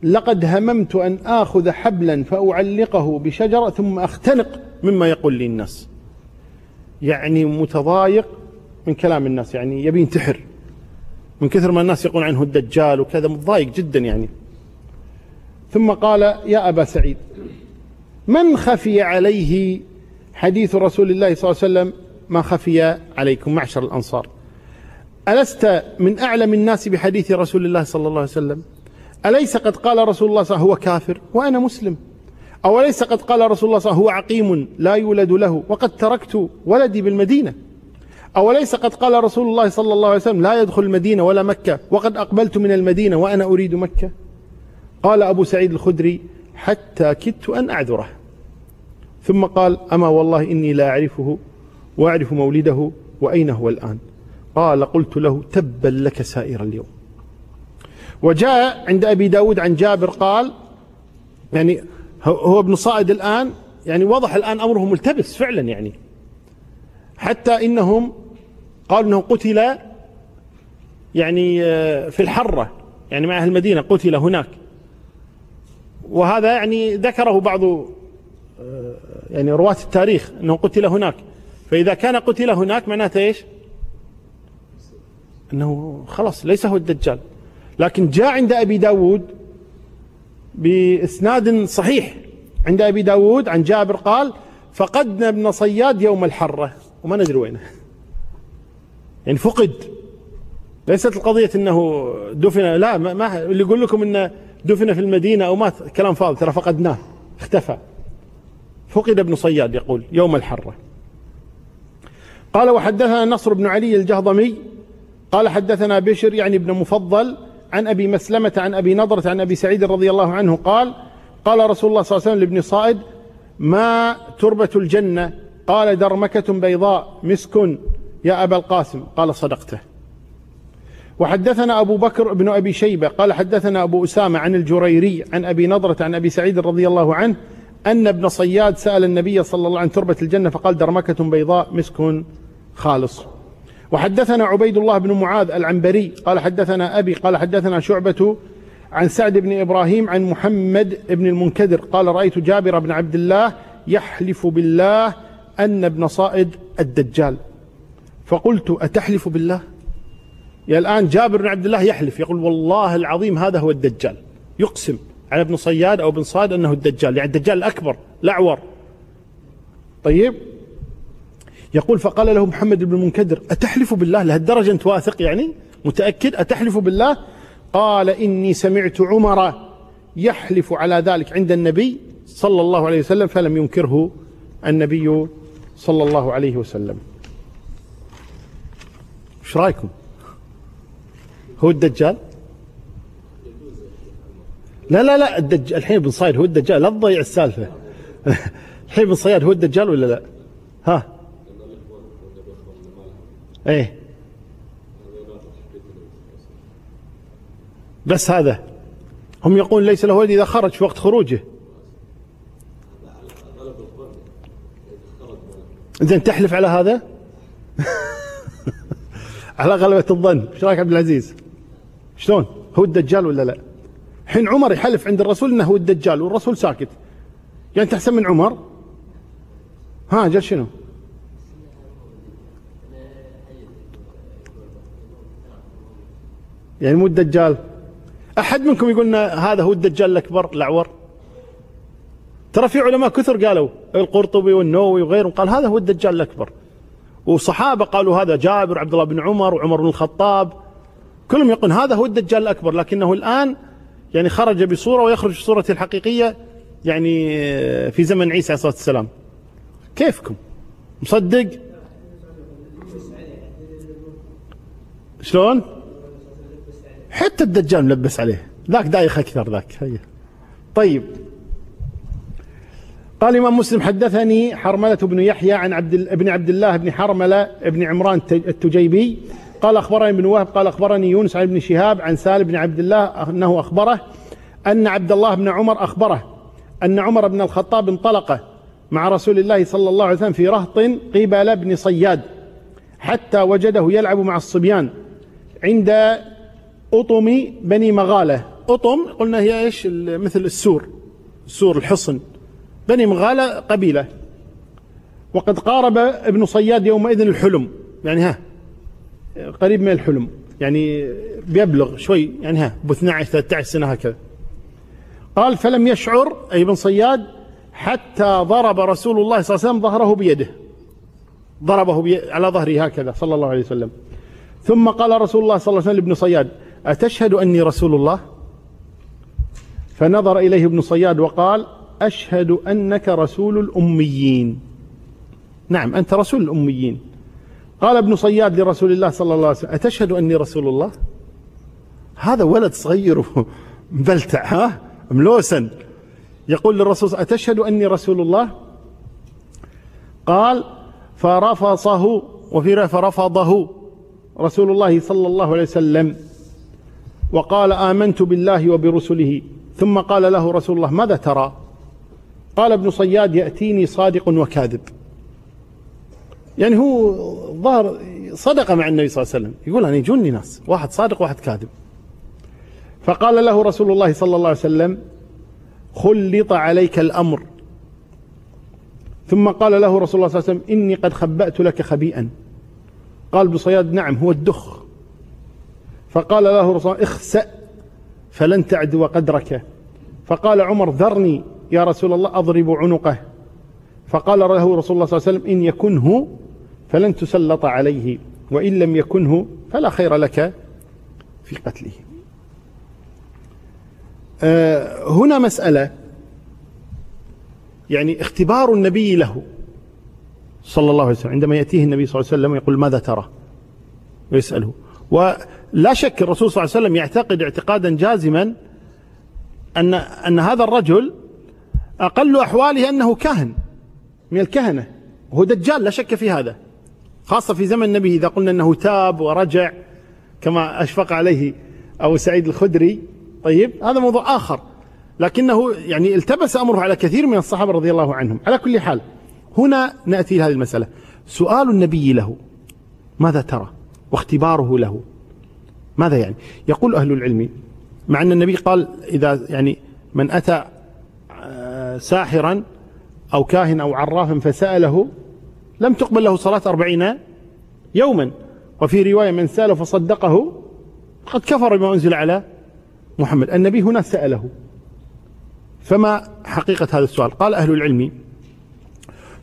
لقد هممت أن آخذ حبلا فأعلقه بشجرة ثم أختنق مما يقول لي الناس. يعني متضايق من كلام الناس يعني يبي ينتحر من كثر ما الناس يقول عنه الدجال وكذا متضايق جدا يعني. ثم قال يا أبا سعيد من خفي عليه حديث رسول الله صلى الله عليه وسلم؟ ما خفي عليكم معشر الأنصار. ألست من أعلم الناس بحديث رسول الله صلى الله عليه وسلم؟ أليس قد قال رسول الله صلى الله عليه وسلم هو كافر وأنا مسلم؟ أو أليس قد قال رسول الله صلى الله عليه وسلم هو عقيم لا يولد له وقد تركت ولدي بالمدينة؟ أوليس قد قال رسول الله صلى الله عليه وسلم لا يدخل المدينة ولا مكة وقد أقبلت من المدينة وأنا أريد مكة؟ قال أبو سعيد الخدري حتى كدت أن أعذره. ثم قال أما والله إني لا أعرفه وأعرف مولده وأين هو الآن؟ قال قلت له تبا لك سائر اليوم. وجاء عند أبي داود عن جابر قال يعني هو ابن صائد الآن يعني وضح الآن أمره ملتبس فعلا يعني. حتى إنهم قالوا أنه قتل يعني آه، في الحرة يعني مع أهل المدينة قتل هناك. وهذا يعني ذكره بعض آه، يعني رواة التاريخ أنه قتل هناك. فإذا كان قتل هناك معناته إيش؟ أنه خلاص ليس هو الدجال. لكن جاء عند أبي داود بإسناد صحيح. عند أبي داود عن جابر قال فقدنا ابن صياد يوم الحرة. وما ندري وينه. يعني فقد. ليست القضية أنه دفن. لا ما اللي يقول لكم أنه دفن في المدينة أو مات كلام فاضي ترى فقدناه. اختفى. فقد ابن صياد يقول يوم الحرة. قال وحدثنا نصر بن علي الجهضمي قال حدثنا بشر يعني ابن مفضل عن أبي مسلمة عن أبي نضرة عن أبي سعيد رضي الله عنه قال قال رسول الله صلى الله عليه وسلم لابن صائد ما تربة الجنة؟ قال درمكة بيضاء مسك يا أبا القاسم. قال صدقته. وحدثنا أبو بكر بن أبي شيبة قال حدثنا أبو أسامة عن الجريري عن أبي نضرة عن أبي سعيد رضي الله عنه أن ابن صياد سأل النبي صلى الله عليه وسلم عن تربة الجنة فقال درمكة بيضاء مسك خالص. وحدثنا عبيد الله بن معاذ العنبري قال حدثنا أبي قال حدثنا شعبة عن سعد بن إبراهيم عن محمد بن المنكدر قال رأيت جابر بن عبد الله يحلف بالله أن ابن صائد الدجال. فقلت أتحلف بالله؟ يا الآن جابر بن عبد الله يحلف يقول والله العظيم هذا هو الدجال. يقسم على ابن صياد أو ابن صاد أنه الدجال يعني الدجال الأكبر الأعور. طيب؟ يقول فقال له محمد بن المنكدر أتحلف بالله؟ لهالدرجة أنت واثق يعني؟ متأكد؟ أتحلف بالله؟ قال إني سمعت عمر يحلف على ذلك عند النبي صلى الله عليه وسلم فلم ينكره النبي صلى الله عليه وسلم. إيش رأيكم؟ هو الدجال؟ لا لا لا الدجال الحين ابن صياد هو الدجال لا تضيع السالفة. الحين ابن صياد هو الدجال ولا لا؟ ها؟ إيه. بس هذا. هم يقول ليس له ولد إذا خرج في وقت خروجه. زين تحلف على هذا؟ على غلبة الظن. إيش رأيك عبد العزيز؟ شلون؟ هو الدجال ولا لا؟ حين عمر يحلف عند الرسول إنه هو الدجال والرسول ساكت. يعني انت احسن من عمر؟ ها جل شنو؟ يعني مو الدجال. أحد منكم يقول هذا هو الدجال الأكبر الأعور؟ ترى في علماء كثر قالوا القرطبي والنووي وغيرهم قال هذا هو الدجال الأكبر. وصحابة قالوا هذا جابر عبد الله بن عمر وعمر بن الخطاب. كلهم يقولون هذا هو الدجال الأكبر لكنه الآن يعني خرج بصورة ويخرج في صورته الحقيقية يعني في زمن عيسى عليه الصلاة والسلام. كيفكم؟ مصدق؟ شلون؟ حتى الدجال ملبس عليه. ذاك دايخ أكثر ذاك. هي. طيب. قال الإمام مسلم حدثني حرملة بن يحيى عن عبد ابن عبد الله بن حرملة بن عمران التجيبي. قال أخبرني ابن وهب قال أخبرني يونس عن ابن شهاب عن سالم بن عبد الله أنه أخبره أن عبد الله بن عمر أخبره أن عمر بن الخطاب انطلق مع رسول الله صلى الله عليه وسلم في رهط قبل ابن صياد حتى وجده يلعب مع الصبيان عند أطم بني مغالة. أطم قلنا هي إيش؟ مثل السور. السور الحصن. بني مغالة قبيلة. وقد قارب ابن صياد يومئذ الحلم. يعني ها قريب من الحلم. يعني بيبلغ شوي. يعني ها ب 12 13 سنة هكذا. قال فلم يشعر أي ابن صياد حتى ضرب رسول الله صلى الله عليه وسلم ظهره بيده. ضربه على ظهره هكذا صلى الله عليه وسلم. ثم قال رسول الله صلى الله عليه وسلم لابن صياد أتشهد أني رسول الله؟ فنظر إليه ابن صياد وقال أشهد أنك رسول الأميين. نعم أنت رسول الأميين. قال ابن صياد لرسول الله صلى الله عليه وسلم أتشهد أني رسول الله؟ هذا ولد صغير مبلتع ها؟ ملوسا يقول للرسول أتشهد أني رسول الله؟ قال فرفصه وفي فرفضه رسول الله صلى الله عليه وسلم. وقال آمنت بالله وبرسله. ثم قال له رسول الله ماذا ترى؟ قال ابن صياد يأتيني صادق وكاذب. يعني هو ظهر صدق مع النبي صلى الله عليه وسلم. يقول أنا يجوني ناس واحد صادق واحد كاذب. فقال له رسول الله صلى الله عليه وسلم خلط عليك الأمر. ثم قال له رسول الله صلى الله عليه وسلم إني قد خبأت لك خبيئا. قال ابن صياد نعم هو الدخ. فقال له رسول الله اخسأ فلن تعدو قدرك فقال عمر ذرني يا رسول الله أضرب عنقه. فقال له رسول الله صلى الله عليه وسلم إن يكنه فلن تسلط عليه وإن لم يكنه فلا خير لك في قتله. آه هنا مسألة يعني اختبار النبي له صلى الله عليه وسلم عندما يأتيه النبي صلى الله عليه وسلم يقول ماذا ترى؟ ويسأله. ولا شك الرسول صلى الله عليه وسلم يعتقد اعتقادا جازما أن أن هذا الرجل أقل أحواله أنه كاهن من الكهنة. وهو دجال لا شك في هذا. خاصة في زمن النبي إذا قلنا أنه تاب ورجع كما أشفق عليه أبو سعيد الخدري. طيب هذا موضوع آخر. لكنه يعني التبس أمره على كثير من الصحابة رضي الله عنهم. على كل حال هنا نأتي لهذه المسألة. سؤال النبي له ماذا ترى؟ واختباره له. ماذا يعني؟ يقول أهل العلم مع أن النبي قال إذا يعني من أتى آه، ساحرا أو كاهن أو عرافا فسأله لم تقبل له صلاة أربعين يوما. وفي رواية من سأله فصدقه قد كفر بما أنزل على محمد. النبي هنا سأله. فما حقيقة هذا السؤال؟ قال أهل العلم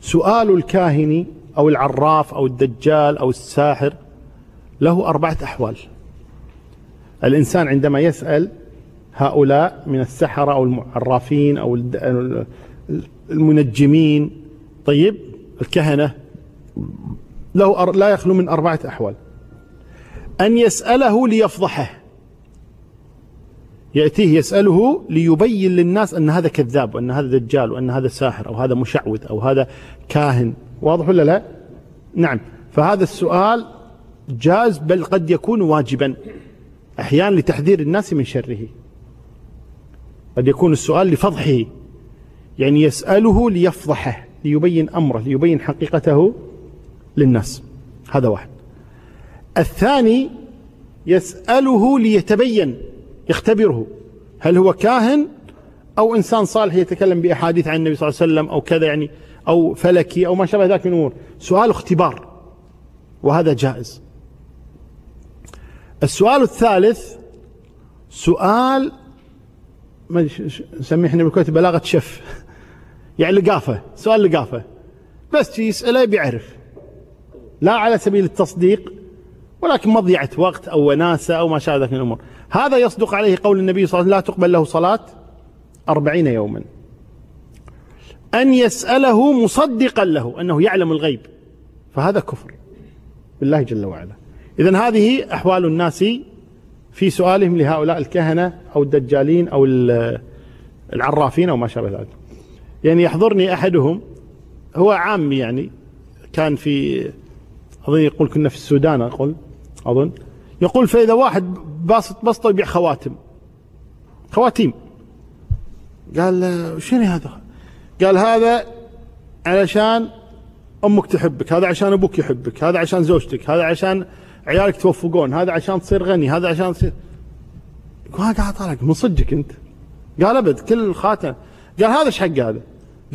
سؤال الكاهن أو العراف أو الدجال أو الساحر له أربعة أحوال. الإنسان عندما يسأل هؤلاء من السحرة أو العرافين أو المنجمين طيب الكهنة له لا يخلو من أربعة أحوال. أن يسأله ليفضحه. يأتيه يسأله ليبين للناس أن هذا كذاب وأن هذا دجال وأن هذا ساحر أو هذا مشعوذ أو هذا كاهن. واضح ولا لا؟ نعم. فهذا السؤال جاز بل قد يكون واجبا. أحيانا لتحذير الناس من شره. قد يكون السؤال لفضحه يعني يسأله ليفضحه ليبين أمره ليبين حقيقته للناس. هذا واحد. الثاني يسأله ليتبين يختبره. هل هو كاهن أو إنسان صالح يتكلم بأحاديث عن النبي صلى الله عليه وسلم أو كذا يعني أو فلكي أو ما شابه ذلك من الأمور سؤال اختبار. وهذا جائز. السؤال الثالث سؤال ما نسميه إحنا بالكويت بلاغة شف. يعني لقافة سؤال لقافة. بس يسأله بيعرف. لا على سبيل التصديق ولكن مضيعة وقت أو وناسة أو ما شابه ذلك من الأمور. هذا يصدق عليه قول النبي صلى الله عليه وسلم لا تقبل له صلاة أربعين يوما. أن يسأله مصدقا له أنه يعلم الغيب. فهذا كفر بالله جل وعلا. إذا هذه أحوال الناس في سؤالهم لهؤلاء الكهنة أو الدجالين أو العرافين أو ما شابه ذلك. يعني يحضرني أحدهم هو عامي يعني كان في أظن يقول كنا في السودان أقول أظن. يقول فإذا واحد باسط بسطه يبيع خواتم. خواتيم. قال شنو هذا؟ قال هذا علشان أمك تحبك هذا عشان أبوك يحبك هذا عشان زوجتك هذا عشان عيالك توفقون هذا عشان تصير غني هذا عشان تصير. ما قاعد طالع من صدقك أنت؟ قال أبد كل خاتم قال هذا إيش حق هذا؟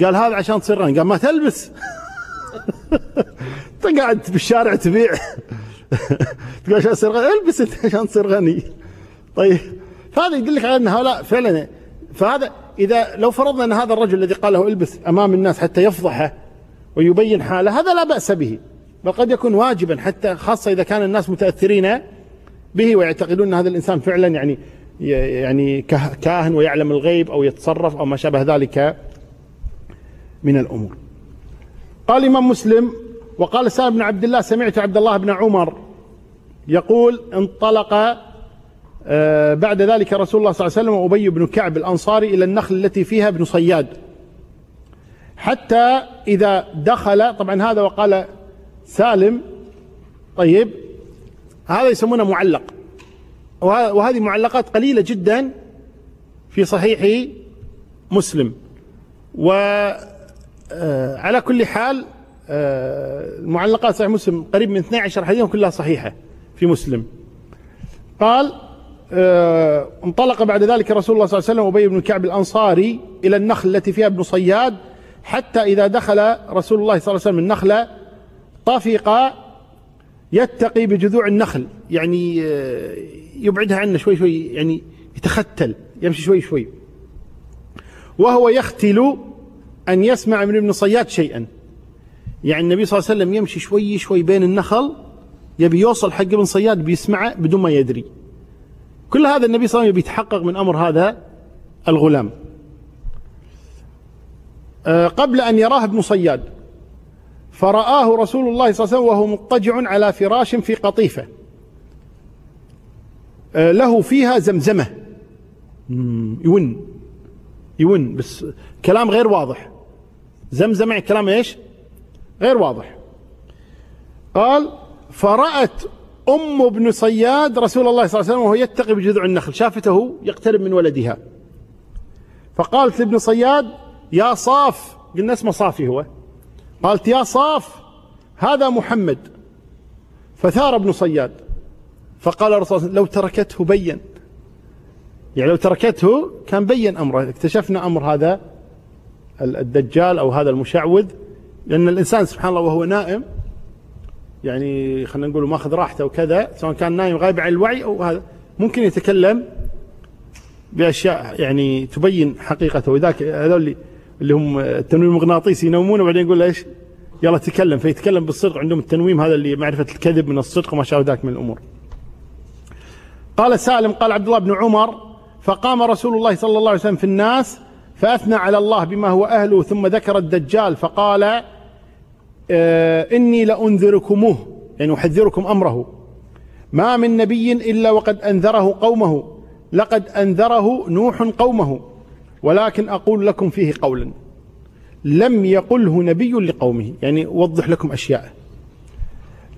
قال هذا عشان تصير غني. قال ما تلبس. أنت قاعد بالشارع تبيع. تقول عشان تصير غني. ألبس أنت عشان تصير غني. طيب. فهذا يدلك على أن هؤلاء فعلا فهذا إذا لو فرضنا أن هذا الرجل الذي قال له البس أمام الناس حتى يفضحه ويبين حاله هذا لا بأس به. بل قد يكون واجبا حتى خاصة إذا كان الناس متأثرين به ويعتقدون إن هذا الإنسان فعلا يعني يعني كاهن ويعلم الغيب أو يتصرف أو ما شابه ذلك من الأمور. قال الامام مسلم وقال سالم بن عبد الله سمعت عبد الله بن عمر يقول انطلق آه، بعد ذلك رسول الله صلى الله عليه وسلم وأبي بن كعب الأنصاري إلى النخل التي فيها ابن صياد حتى إذا دخل طبعا هذا وقال سالم طيب هذا يسمونه معلق. وهذه معلقات قليلة جدا في صحيح مسلم. وعلى آه، كل حال المعلقات صحيح مسلم قريب من 12 حديثا كلها صحيحة في مسلم. قال آه، انطلق بعد ذلك رسول الله صلى الله عليه وسلم أبي بن كعب الأنصاري إلى النخل التي فيها ابن صياد حتى إذا دخل رسول الله صلى الله عليه وسلم النخلة طفق يتقي بجذوع النخل يعني آه، يبعدها عنه شوي شوي يعني يتختل يمشي شوي شوي. وهو يختل أن يسمع من ابن صياد شيئا. يعني النبي صلى الله عليه وسلم يمشي شوي شوي بين النخل يبي يوصل حق ابن صياد بيسمعه بدون ما يدري. كل هذا النبي صلى الله عليه وسلم يتحقق من أمر هذا الغلام. آه، قبل أن يراه ابن صياد. فرآه رسول الله صلى الله عليه وسلم وهو مضطجع على فراش في قطيفة. آه، له فيها زمزمة. يون. يون بس كلام غير واضح. زمزمة يعني كلام إيش؟ غير واضح. قال فرأت أم ابن صياد رسول الله صلى الله عليه وسلم وهو يتقي بجذع النخل شافته يقترب من ولدها. فقالت لابن صياد يا صاف. قلنا اسمه صافي هو. قالت يا صاف هذا محمد. فثار ابن صياد. فقال الرسول لو تركته بين. يعني لو تركته كان بين أمره. اكتشفنا أمر هذا الدجال أو هذا المشعوذ لأن الإنسان سبحان الله وهو نائم يعني خلينا نقول ماخذ راحته وكذا سواء كان نايم غايب عن الوعي أو هذا. ممكن يتكلم بأشياء يعني تبين حقيقته. وذاك هذول اللي هم التنويم المغناطيسي ينومون وبعدين يقول إيش؟ يلا تكلم فيتكلم بالصدق عندهم التنويم هذا اللي معرفة الكذب من الصدق وما شابه ذاك من الأمور. قال سالم قال عبد الله بن عمر فقام رسول الله صلى الله عليه وسلم في الناس فأثنى على الله بما هو أهله ثم ذكر الدجال فقال آه إني لأنذركموه يعني أحذركم أمره ما من نبي إلا وقد أنذره قومه لقد أنذره نوح قومه ولكن أقول لكم فيه قولا. لم يقله نبي لقومه يعني وضح لكم أشياء.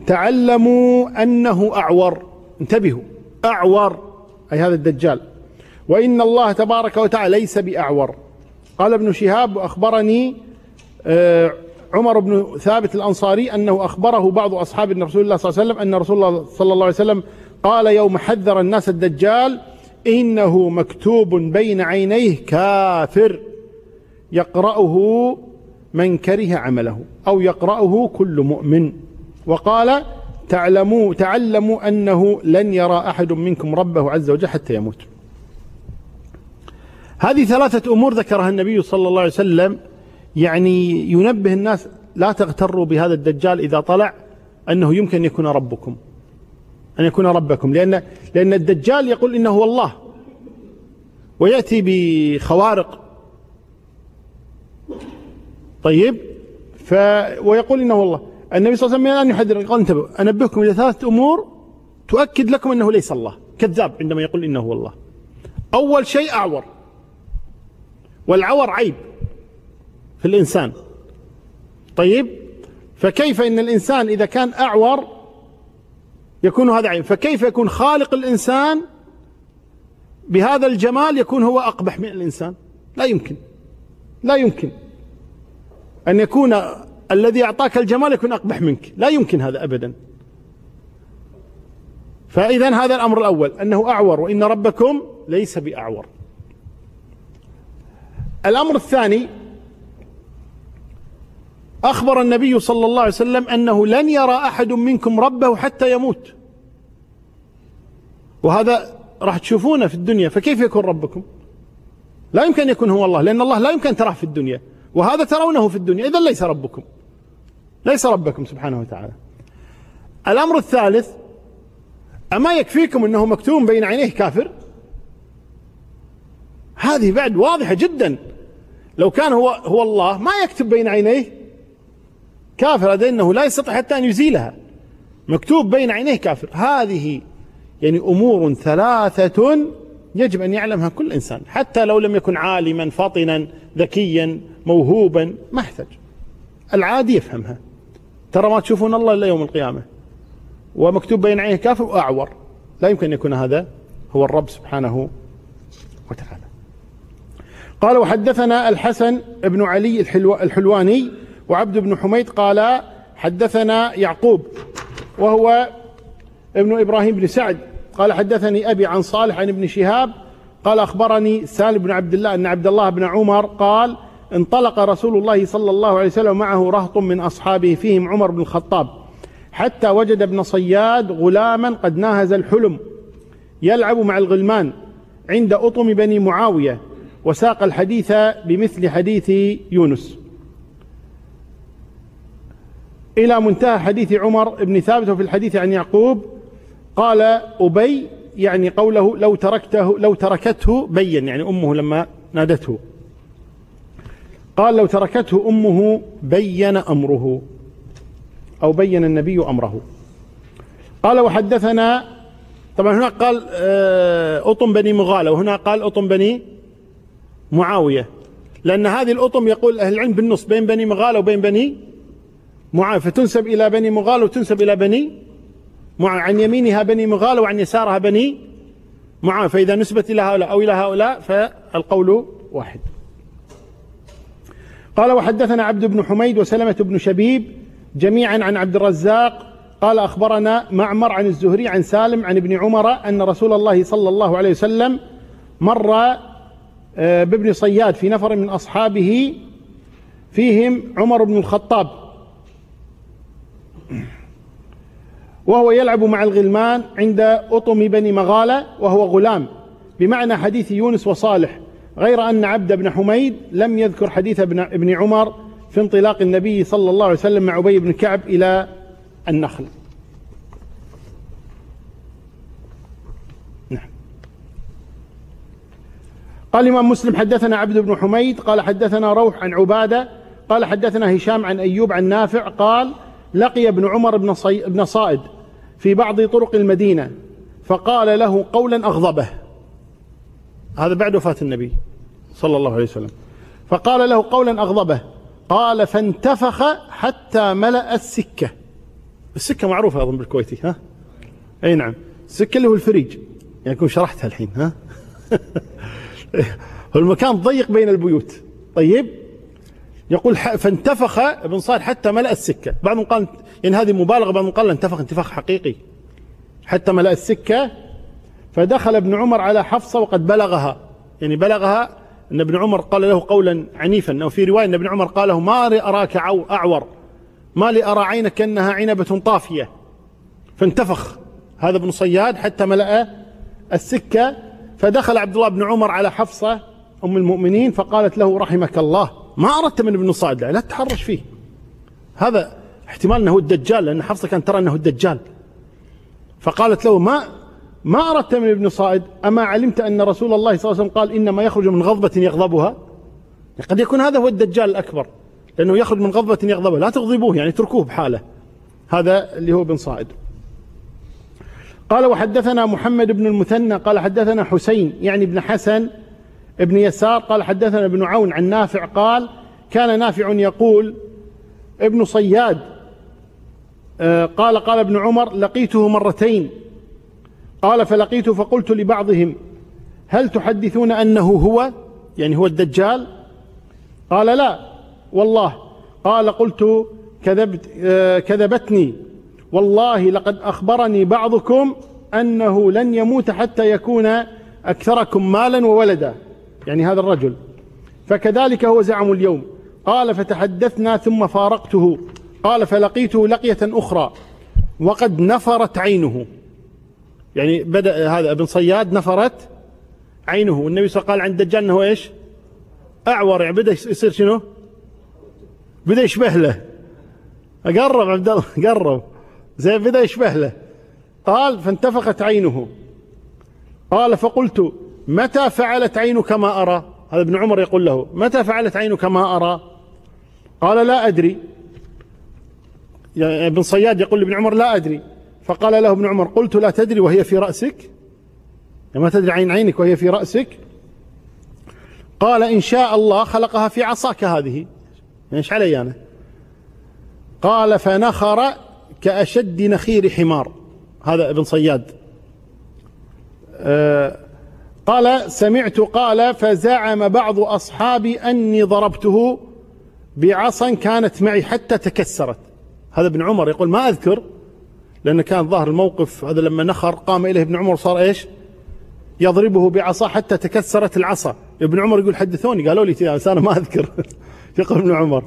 تعلموا أنه أعور. انتبهوا أعور أي هذا الدجال. وإن الله تبارك وتعالى ليس بأعور. قال ابن شهاب واخبرني آه، عمر بن ثابت الأنصاري أنه أخبره بعض أصحاب رسول الله صلى الله عليه وسلم أن رسول الله صلى الله عليه وسلم قال يوم حذر الناس الدجال إنه مكتوب بين عينيه كافر يقرأه من كره عمله أو يقرأه كل مؤمن. وقال تعلموا تعلموا أنه لن يرى أحد منكم ربه عز وجل حتى يموت. هذه ثلاثة أمور ذكرها النبي صلى الله عليه وسلم. يعني ينبه الناس لا تغتروا بهذا الدجال إذا طلع أنه يمكن أن يكون ربكم. أن يكون ربكم لأن لأن الدجال يقول إنه هو الله ويأتي بخوارق. طيب ف ويقول إنه هو الله. النبي صلى الله عليه وسلم الآن يحذر قال انتبهوا أنبهكم إلى ثلاثة أمور تؤكد لكم أنه ليس الله. كذاب عندما يقول إنه هو الله. أول شيء أعور والعور عيب في الإنسان. طيب فكيف إن الإنسان إذا كان أعور يكون هذا عيب فكيف يكون خالق الإنسان بهذا الجمال يكون هو أقبح من الإنسان؟ لا يمكن. لا يمكن. أن يكون الذي أعطاك الجمال يكون أقبح منك. لا يمكن هذا أبدا. فإذا هذا الأمر الأول أنه أعور وإن ربكم ليس بأعور. الأمر الثاني أخبر النبي صلى الله عليه وسلم أنه لن يرى أحد منكم ربه حتى يموت. وهذا راح تشوفونه في الدنيا فكيف يكون ربكم؟ لا يمكن يكون هو الله لأن الله لا يمكن تراه في الدنيا. وهذا ترونه في الدنيا إذا ليس ربكم. ليس ربكم سبحانه وتعالى. الأمر الثالث أما يكفيكم أنه مكتوم بين عينيه كافر؟ هذه بعد واضحة جدا. لو كان هو هو الله ما يكتب بين عينيه؟ كافر هذا إنه لا يستطيع حتى أن يزيلها. مكتوب بين عينيه كافر. هذه يعني أمور ثلاثة يجب أن يعلمها كل إنسان. حتى لو لم يكن عالما فطنا ذكيا موهوبا ما يحتاج. العادي يفهمها. ترى ما تشوفون الله إلا يوم القيامة. ومكتوب بين عينيه كافر وأعور. لا يمكن أن يكون هذا هو الرب سبحانه وتعالى. قال وحدثنا الحسن بن علي الحلو الحلواني وعبد بن حميد قال حدثنا يعقوب وهو ابن إبراهيم بن سعد. قال حدثني أبي عن صالح عن ابن شهاب. قال أخبرني سالم بن عبد الله أن عبد الله بن عمر قال انطلق رسول الله صلى الله عليه وسلم معه رهط من أصحابه فيهم عمر بن الخطاب حتى وجد ابن صياد غلاما قد ناهز الحلم يلعب مع الغلمان عند أطم بني معاوية وساق الحديث بمثل حديث يونس. إلى منتهى حديث عمر بن ثابت وفي الحديث عن يعقوب قال أبي يعني قوله لو تركته لو تركته بين يعني أمه لما نادته. قال لو تركته أمه بين أمره أو بين النبي أمره. قال وحدثنا طبعا هنا قال آه، أطم بني مغالة وهنا قال أطم بني معاوية. لأن هذه الأطم يقول أهل العلم بالنص بين بني مغالة وبين بني معاوية فتنسب إلى بني مغالة وتنسب إلى بني معاوية عن يمينها بني مغالة وعن يسارها بني معاوية فإذا نسبت إلى هؤلاء أو إلى هؤلاء فالقول واحد. قال وحدثنا عبد بن حميد وسلمة بن شبيب جميعا عن عبد الرزاق. قال أخبرنا معمر عن الزهري عن سالم عن ابن عمر أن رسول الله صلى الله عليه وسلم مر آه، بابن صياد في نفر من أصحابه فيهم عمر بن الخطاب. وهو يلعب مع الغلمان عند أطم بني مغالة وهو غلام. بمعنى حديث يونس وصالح غير أن عبد بن حميد لم يذكر حديث ابن عمر في انطلاق النبي صلى الله عليه وسلم مع أبي بن كعب إلى النخل. نعم. قال الإمام مسلم حدثنا عبد بن حميد قال حدثنا روح عن عبادة قال حدثنا هشام عن أيوب عن نافع قال لقي ابن عمر بن, صي... بن صائد في بعض طرق المدينة فقال له قولا أغضبه. هذا بعد وفاة النبي صلى الله عليه وسلم. فقال له قولا أغضبه. قال فانتفخ حتى ملأ السكة. السكة معروفة أظن بالكويتي ها؟ أي نعم. السكة اللي هو الفريج. يعني كنت شرحتها الحين ها؟ المكان ضيق بين البيوت. طيب؟ يقول فانتفخ ابن صالح حتى ملأ السكة. بعضهم قال يعني هذه مبالغة بعضهم قال انتفخ انتفاخ حقيقي. حتى ملأ السكة فدخل ابن عمر على حفصة وقد بلغها. يعني بلغها أن ابن عمر قال له قولا عنيفا أو في رواية أن ابن عمر قال له ما أراك أعور. ما لي أرى عينك كأنها عنبة طافية. فانتفخ هذا ابن صياد حتى ملأ السكة. فدخل عبد الله بن عمر على حفصة أم المؤمنين فقالت له رحمك الله. ما أردت من ابن صائد لا, لا تتحرش فيه. هذا احتمال أنه الدجال لأن حفصة كانت ترى أنه الدجال. فقالت له ما ما أردت من ابن صائد أما علمت أن رسول الله صلى الله عليه وسلم قال إنما يخرج من غضبة يغضبها؟ قد يكون هذا هو الدجال الأكبر لأنه يخرج من غضبة يغضبها. لا تغضبوه يعني اتركوه بحاله. هذا اللي هو بن صائد قال وحدثنا محمد بن المثنى قال حدثنا حسين يعني ابن حسن ابن يسار قال حدثنا ابن عون عن نافع قال كان نافع يقول ابن صياد آه، قال قال ابن عمر لقيته مرتين. قال فلقيته فقلت لبعضهم هل تحدثون أنه هو؟ يعني هو الدجال؟ قال لا والله. قال قلت كذبت آه، كذبتني. والله لقد أخبرني بعضكم أنه لن يموت حتى يكون أكثركم مالا وولدا. يعني هذا الرجل. فكذلك هو زعم اليوم. قال فتحدثنا ثم فارقته. قال فلقيته لقية أخرى. وقد نفرت عينه. يعني بدأ هذا ابن صياد نفرت عينه. والنبي صلى الله عليه وسلم قال عند الدجال انه إيش؟ أعور. يعني بدأ يصير شنو؟ بدأ يشبه له. قرب عبد الله. قرب. زي بدأ يشبه له. قال فانتفخت عينه. قال فقلت متى فعلت عينك ما أرى؟ هذا ابن عمر يقول له متى فعلت عينك ما أرى؟ قال لا أدري. ابن صياد يقول لابن عمر لا أدري. فقال له ابن عمر قلت لا تدري وهي في رأسك؟ ما تدري عين عينك وهي في رأسك؟ قال إن شاء الله خلقها في عصاك هذه. إيش علي أنا؟ قال فنخر كأشد نخير حمار. هذا ابن صياد. آه قال سمعت قال فزعم بعض أصحابي أني ضربته بعصا كانت معي حتى تكسرت. هذا ابن عمر يقول ما أذكر لأن كان ظاهر الموقف هذا لما نخر قام إليه ابن عمر صار إيش؟ يضربه بعصا حتى تكسرت العصا. ابن عمر يقول حدثوني قالوا لي بس أنا ما أذكر. يقول ابن عمر.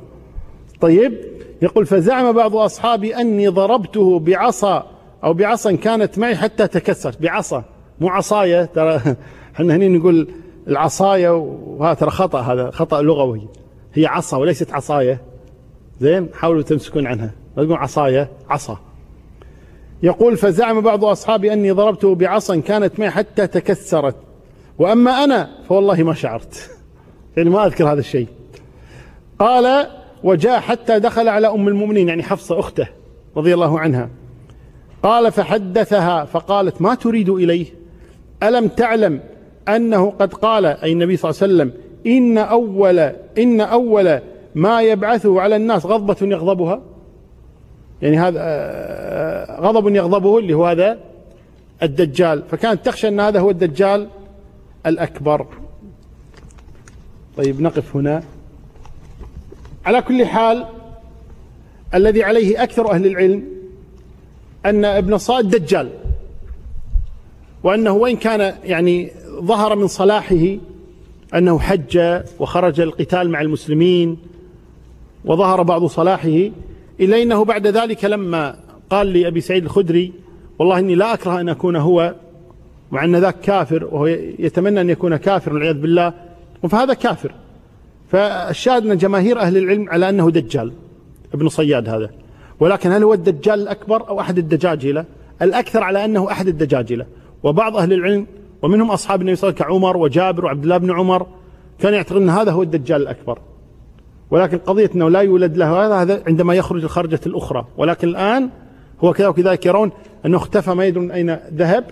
طيب يقول فزعم بعض أصحابي أني ضربته بعصا أو بعصا كانت معي حتى تكسرت. بعصا مو عصاية ترى. إحنا هنا نقول العصاية وهذا ترى خطأ هذا خطأ لغوي. هي عصا وليست عصاية. زين؟ حاولوا تمسكون عنها. لا تقول عصاية عصا. يقول فزعم بعض أصحابي أني ضربته بعصا كانت معي حتى تكسرت. وأما أنا فوالله ما شعرت. يعني ما أذكر هذا الشيء. قال وجاء حتى دخل على أم المؤمنين. يعني حفصة أخته رضي الله عنها. قال فحدثها. فقالت ما تريد إليه؟ ألم تعلم أنه قد قال أي النبي صلى الله عليه وسلم إن أول إن أول ما يبعثه على الناس غضبة يغضبها؟ يعني هذا آه، غضب يغضبه اللي هو هذا الدجال. فكانت تخشى أن هذا هو الدجال الأكبر. طيب نقف هنا. على كل حال الذي عليه أكثر أهل العلم أن ابن الصائد دجال وأنه وإن كان يعني ظهر من صلاحه أنه حج وخرج القتال مع المسلمين وظهر بعض صلاحه إلا أنه بعد ذلك لما قال لأبي سعيد الخدري والله إني لا أكره أن أكون هو مع أن ذاك كافر وهو يتمنى أن يكون كافر والعياذ بالله فهذا كافر فالشاهد أن جماهير أهل العلم على أنه دجال ابن صياد هذا ولكن هل هو الدجال الأكبر أو أحد الدجاجلة الأكثر على أنه أحد الدجاجلة وبعض أهل العلم ومنهم أصحاب النبي صلى الله عليه وسلم كعمر وجابر وعبد الله بن عمر كان يعتقد أن هذا هو الدجال الأكبر. ولكن قضية أنه لا يولد له هذا هذا عندما يخرج الخرجة الأخرى. ولكن الآن هو كذا وكذلك يرون أنه اختفى ما يدرون أين ذهب.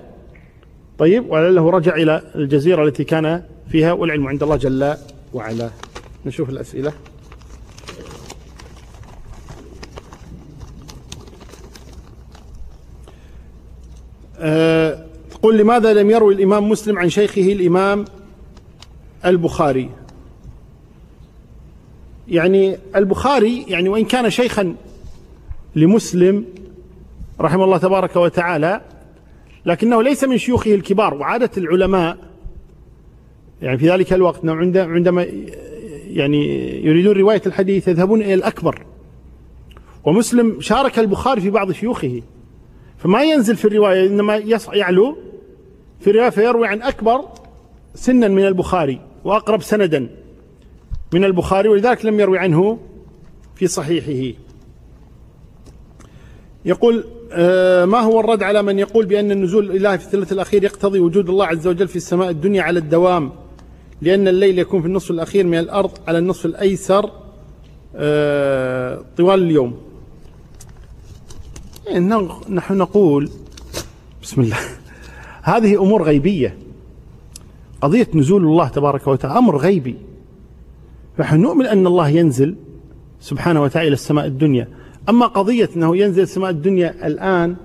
طيب ولعله رجع إلى الجزيرة التي كان فيها والعلم عند الله جل وعلا. نشوف الأسئلة. أه قل لماذا لم يروي الإمام مسلم عن شيخه الإمام البخاري؟ يعني البخاري يعني وإن كان شيخا لمسلم رحمه الله تبارك وتعالى لكنه ليس من شيوخه الكبار وعادة العلماء يعني في ذلك الوقت عندما يعني يريدون رواية الحديث يذهبون إلى الأكبر. ومسلم شارك البخاري في بعض شيوخه. فما ينزل في الرواية إنما يعلو في الرواية فيروي عن أكبر سنا من البخاري وأقرب سندا من البخاري ولذلك لم يروي عنه في صحيحه. يقول آه، ما هو الرد على من يقول بأن النزول الإلهي في الثلث الأخير يقتضي وجود الله عز وجل في السماء الدنيا على الدوام لأن الليل يكون في النصف الأخير من الأرض على النصف الأيسر آه، طوال اليوم. نحن نقول بسم الله. هذه أمور غيبية. قضية نزول الله تبارك وتعالى أمر غيبي. فنحن نؤمن أن الله ينزل سبحانه وتعالى إلى السماء الدنيا. أما قضية أنه ينزل السماء الدنيا الآن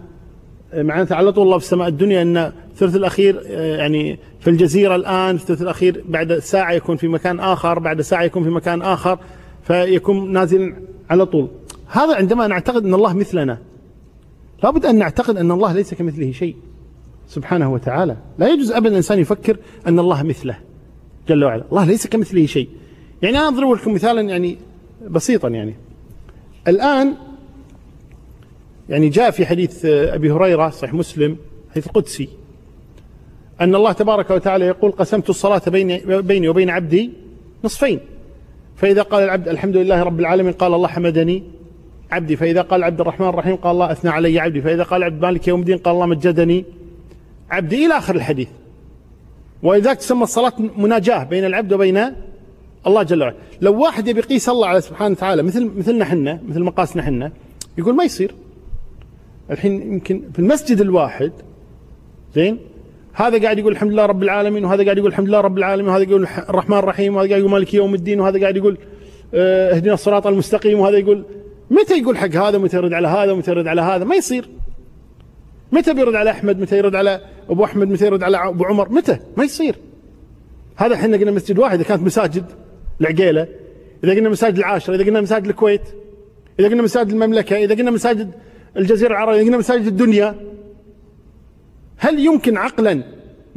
معناته على طول الله في السماء الدنيا أن الثلث الأخير يعني في الجزيرة الآن في الثلث الأخير بعد ساعة يكون في مكان آخر بعد ساعة يكون في مكان آخر فيكون نازل على طول. هذا عندما نعتقد أن الله مثلنا لابد أن نعتقد أن الله ليس كمثله شيء. سبحانه وتعالى. لا يجوز أبدا الإنسان يفكر أن الله مثله جل وعلا. الله ليس كمثله شيء. يعني أنا أضرب لكم مثالا يعني بسيطا يعني. الآن يعني جاء في حديث أبي هريرة صحيح مسلم حديث قدسي أن الله تبارك وتعالى يقول قسمت الصلاة بيني, بيني وبين عبدي نصفين. فإذا قال العبد الحمد لله رب العالمين. قال الله حمدني عبدي. فإذا قال عبد الرحمن الرحيم قال الله أثنى علي عبدي. فإذا قال عبد مالك يوم الدين. قال الله مجدني عبدي إلى آخر الحديث. ولذلك تسمى الصلاة مناجاة بين العبد وبين الله جل وعلا. لو واحد يبي يقيس الله على سبحانه وتعالى مثل مثلنا إحنا مثل مقاسنا إحنا يقول ما يصير. الحين يمكن في المسجد الواحد زين هذا قاعد يقول الحمد لله رب العالمين وهذا قاعد يقول الحمد لله رب العالمين وهذا يقول الرحمن الرحيم وهذا قاعد يقول مالك يوم الدين وهذا قاعد يقول آه، اهدنا الصراط المستقيم وهذا يقول متى يقول حق هذا ومتى يرد على هذا ومتى يرد على هذا؟ ما يصير. متى بيرد على أحمد؟ متى يرد على أبو أحمد؟ متى يرد على أبو عمر؟ متى؟ ما يصير. هذا إحنا قلنا مسجد واحد إذا كانت مساجد العقيلة إذا قلنا مساجد العاشرة إذا قلنا مساجد الكويت إذا قلنا مساجد المملكة إذا قلنا مساجد الجزيرة العربية إذا قلنا مساجد الدنيا هل يمكن عقلا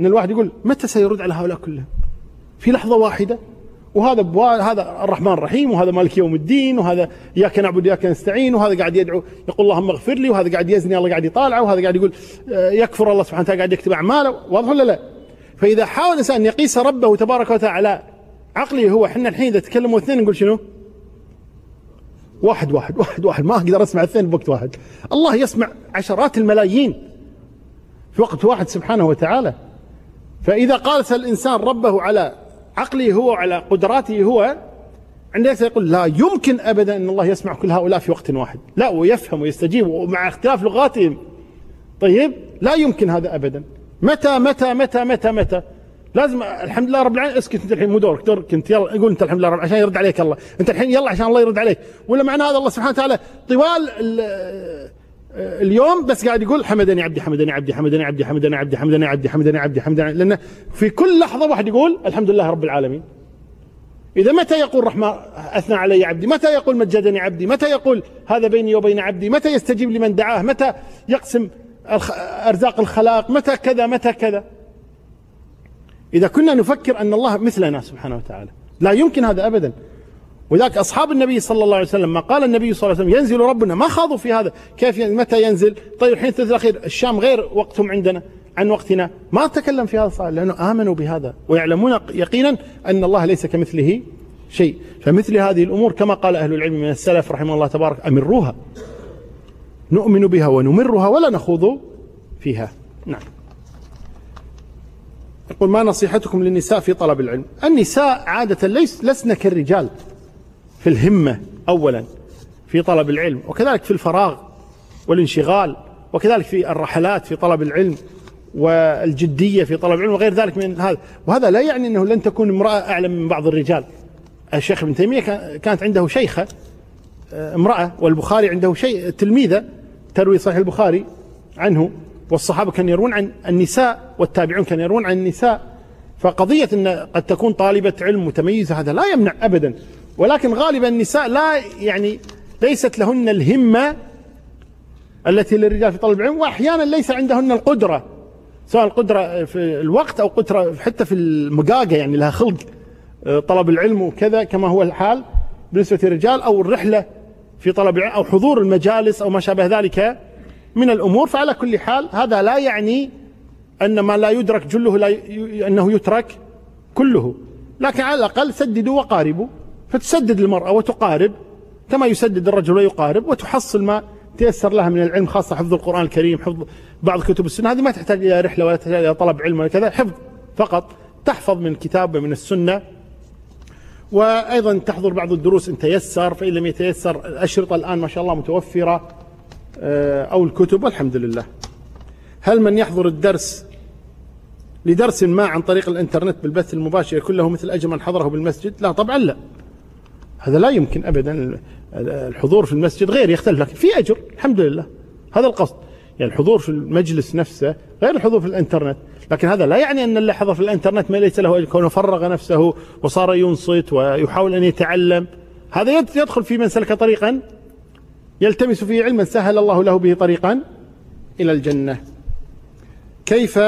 إن الواحد يقول متى سيرد على هؤلاء كلهم؟ في لحظة واحدة وهذا هذا الرحمن الرحيم وهذا مالك يوم الدين وهذا إياك نعبد اياك نستعين وهذا قاعد يدعو يقول اللهم اغفر لي وهذا قاعد يزني الله قاعد يطالعه وهذا قاعد يقول آه، يكفر الله سبحانه وتعالى قاعد يكتب أعماله واضح ولا لا؟ فإذا حاول الإنسان أن يقيس ربه تبارك وتعالى عقله هو إحنا الحين إذا تكلموا اثنين نقول شنو؟ واحد واحد واحد واحد ما أقدر أسمع اثنين بوقت واحد الله يسمع عشرات الملايين في وقت واحد سبحانه وتعالى فإذا قاس الإنسان ربه على عقله هو على قدراته هو عندما يقول لا يمكن ابدا أن الله يسمع كل هؤلاء في وقت واحد. لا ويفهم ويستجيب ومع اختلاف لغاتهم. طيب لا يمكن هذا ابدا. متى متى متى متى متى؟ لازم الحمد لله رب العالمين. اسكت أنت الحين مو دورك. دورك أنت. يلا قول أنت الحمد لله رب عشان يرد عليك الله. أنت الحين يلا عشان الله يرد عليك. ولا معنى هذا الله سبحانه وتعالى طوال اليوم بس قاعد يقول حمدني عبدي حمدني عبدي حمدني عبدي حمدني عبدي حمدني عبدي حمدني عبدي حمدني لأنه في كل لحظة واحد يقول الحمد لله رب العالمين. إذا متى يقول رحمة أثنى علي عبدي؟ متى يقول مجدني عبدي؟ متى يقول هذا بيني وبين عبدي؟ متى يستجيب لمن دعاه؟ متى يقسم أرزاق الخلاق متى كذا؟ متى كذا؟ إذا كنا نفكر أن الله مثلنا سبحانه وتعالى لا يمكن هذا أبدا. وذاك أصحاب النبي صلى الله عليه وسلم ما قال النبي صلى الله عليه وسلم ينزل ربنا. ما خاضوا في هذا. كيف متى ينزل؟ طيب الحين الثلث الأخير الشام غير وقتهم عندنا عن وقتنا. ما تكلم في هذا الصالح لأنه آمنوا بهذا ويعلمون يقينا أن الله ليس كمثله شيء. فمثل هذه الأمور كما قال أهل العلم من السلف رحمه الله تبارك أمروها. نؤمن بها ونمرها ولا نخوض فيها. نعم. يقول ما نصيحتكم للنساء في طلب العلم؟ النساء عادة ليس لسن كالرجال. في الهمة أولا في طلب العلم وكذلك في الفراغ والانشغال وكذلك في الرحلات في طلب العلم والجدية في طلب العلم وغير ذلك من هذا. وهذا لا يعني أنه لن تكون امرأة أعلم من بعض الرجال. الشيخ ابن تيمية كانت عنده شيخة آه، امرأة والبخاري عنده شيء تلميذة تروي صحيح البخاري عنه والصحابة كانوا يروون عن النساء والتابعون كانوا يروون عن النساء. فقضية أن قد تكون طالبة علم متميزة هذا لا يمنع أبدا. ولكن غالبا النساء لا يعني ليست لهن الهمة التي للرجال في طلب العلم وأحيانا ليس عندهن القدرة سواء القدرة في الوقت أو قدرة حتى في المقاقة يعني لها خلق آه، طلب العلم وكذا كما هو الحال بالنسبة للرجال أو الرحلة في طلب العلم أو حضور المجالس أو ما شابه ذلك من الأمور. فعلى كل حال هذا لا يعني أن ما لا يدرك جله لا ي... أنه يترك كله. لكن على الأقل سددوا وقاربوا. فتسدد المرأة وتقارب كما يسدد الرجل ويقارب وتحصل ما تيسر لها من العلم خاصة حفظ القرآن الكريم حفظ بعض كتب السنة. هذه ما تحتاج إلى رحلة ولا تحتاج إلى طلب علم ولا كذا حفظ فقط تحفظ من الكتاب ومن السنة. وأيضا تحضر بعض الدروس إن تيسر فإن لم يتيسر الأشرطة الآن ما شاء الله متوفرة آه، أو الكتب والحمد لله. هل من يحضر الدرس لدرس ما عن طريق الإنترنت بالبث المباشر يكون له مثل أجر من حضره بالمسجد؟ لا طبعا لا. هذا لا يمكن أبدا. الحضور في المسجد غير يختلف لكن في أجر الحمد لله. هذا القصد. يعني الحضور في المجلس نفسه غير الحضور في الإنترنت. لكن هذا لا يعني أن اللي حضر في الإنترنت ما ليس له كونه فرغ نفسه وصار ينصت ويحاول أن يتعلم. هذا يدخل في من سلك طريقا يلتمس فيه علما سهل الله له به طريقا إلى الجنة. كيف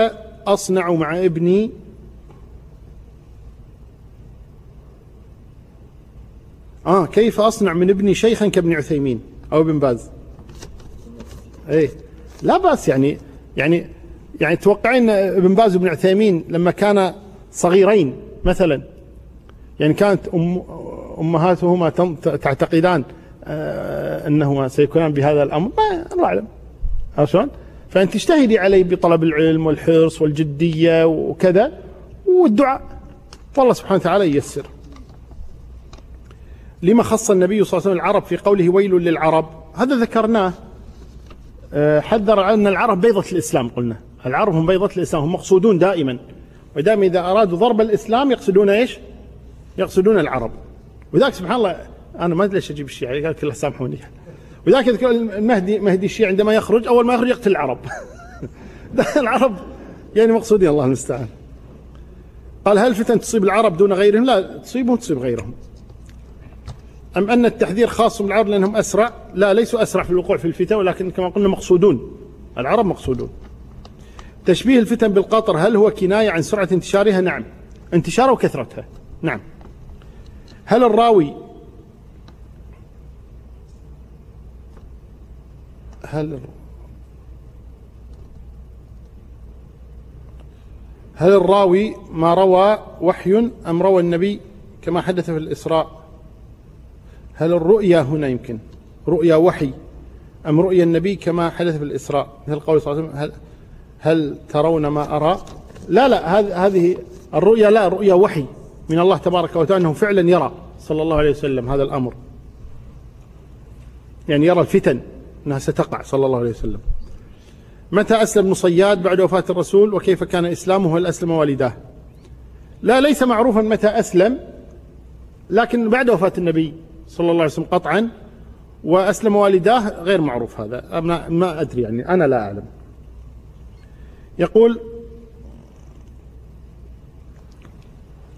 أصنع مع ابني آه كيف أصنع من ابني شيخا كابن عثيمين أو ابن باز؟ إيه لا بأس يعني يعني يعني توقعين ابن باز وابن عثيمين لما كان صغيرين مثلا. يعني كانت أم أمهاتهما تعتقدان آه أنهما سيكونان بهذا الأمر. ما الله أعلم. شلون؟ فأنت تجتهدي عليه بطلب العلم والحرص والجدية وكذا والدعاء. والله سبحانه وتعالى ييسر. لما خص النبي صلى الله عليه وسلم العرب في قوله ويل للعرب؟ هذا ذكرناه. آه، حذر أن العرب بيضة الإسلام قلنا. العرب هم بيضة الإسلام هم مقصودون دائما. ودائما إذا أرادوا ضرب الإسلام يقصدون إيش؟ يقصدون العرب. وذاك سبحان الله أنا ما أدري ليش أجيب الشيعة قال سامحوني. وذاك يذكر المهدي مهدي الشيعة عندما يخرج أول ما يخرج يقتل العرب. العرب يعني مقصودين الله المستعان. قال هل الفتن تصيب العرب دون غيرهم؟ لا تصيبهم تصيب غيرهم. أم أن التحذير خاص بالعرب لأنهم أسرع؟ لا ليسوا أسرع في الوقوع في الفتن ولكن كما قلنا مقصودون. العرب مقصودون. تشبيه الفتن بالقطر هل هو كناية عن سرعة انتشارها؟ نعم. انتشارها وكثرتها. نعم. هل الراوي هل هل الراوي ما روى وحي أم روى النبي كما حدث في الإسراء؟ هل الرؤيا هنا يمكن؟ رؤيا وحي أم رؤيا النبي كما حدث في الإسراء؟ مثل قول صلى الله عليه وسلم هل, هل ترون ما أرى؟ لا لا هذه الرؤيا لا رؤيا وحي من الله تبارك وتعالى أنه فعلا يرى صلى الله عليه وسلم هذا الأمر. يعني يرى الفتن أنها ستقع صلى الله عليه وسلم. متى أسلم ابن صياد بعد وفاة الرسول؟ وكيف كان إسلامه؟ هل أسلم والداه لا ليس معروفا متى أسلم لكن بعد وفاة النبي. صلى الله عليه وسلم قطعا وأسلم والداه غير معروف هذا. ما أدري يعني أنا لا أعلم. يقول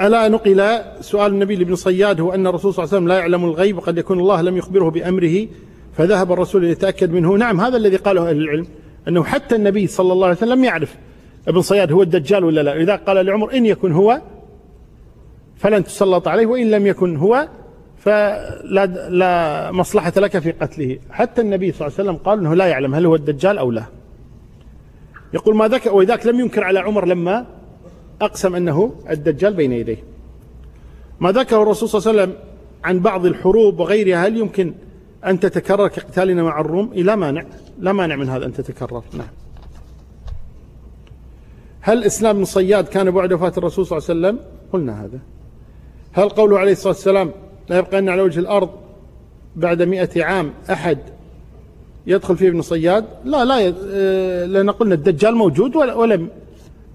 ألا نقل سؤال النبي لابن صياد هو أن الرسول صلى الله عليه وسلم لا يعلم الغيب وقد يكون الله لم يخبره بأمره فذهب الرسول ليتأكد منه. نعم هذا الذي قاله أهل العلم أنه حتى النبي صلى الله عليه وسلم لم يعرف ابن صياد هو الدجال ولا لا. إذا قال لعمر إن يكن هو فلن تسلط عليه وإن لم يكن هو فلا لا مصلحة لك في قتله. حتى النبي صلى الله عليه وسلم قال أنه لا يعلم هل هو الدجال أو لا. يقول ما ذكر وذاك لم ينكر على عمر لما أقسم أنه الدجال بين يديه. ما ذكره الرسول صلى الله عليه وسلم عن بعض الحروب وغيرها هل يمكن أن تتكرر كقتالنا مع الروم؟ لا مانع. لا مانع من هذا أن تتكرر. نعم. هل إسلام بن صياد كان بعد وفاة الرسول صلى الله عليه وسلم؟ قلنا هذا. هل قوله عليه الصلاة والسلام لا يبقى أن على وجه الأرض بعد مئة عام أحد يدخل فيه ابن صياد؟ لا لا آه، لأن قلنا الدجال موجود ولم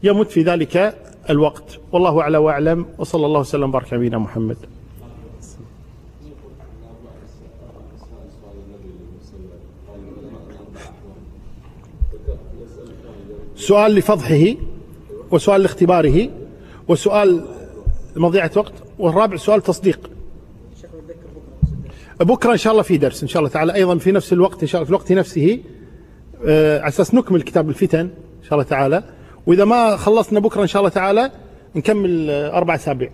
يمت في ذلك الوقت. والله أعلى وأعلم. وصلى الله وسلم وبارك على نبينا محمد. سؤال لفضحه وسؤال لاختباره وسؤال مضيعة وقت والرابع سؤال تصديق. بكرة إن شاء الله في درس إن شاء الله تعالى. أيضا في نفس الوقت إن شاء الله في الوقت نفسه آه، على أساس نكمل كتاب الفتن إن شاء الله تعالى. وإذا ما خلصنا بكرة إن شاء الله تعالى نكمل آه، أربع أسابيع.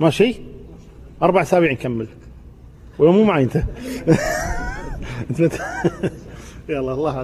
ماشي؟ أربع أسابيع نكمل. ولا مو معي أنت؟ يلا الله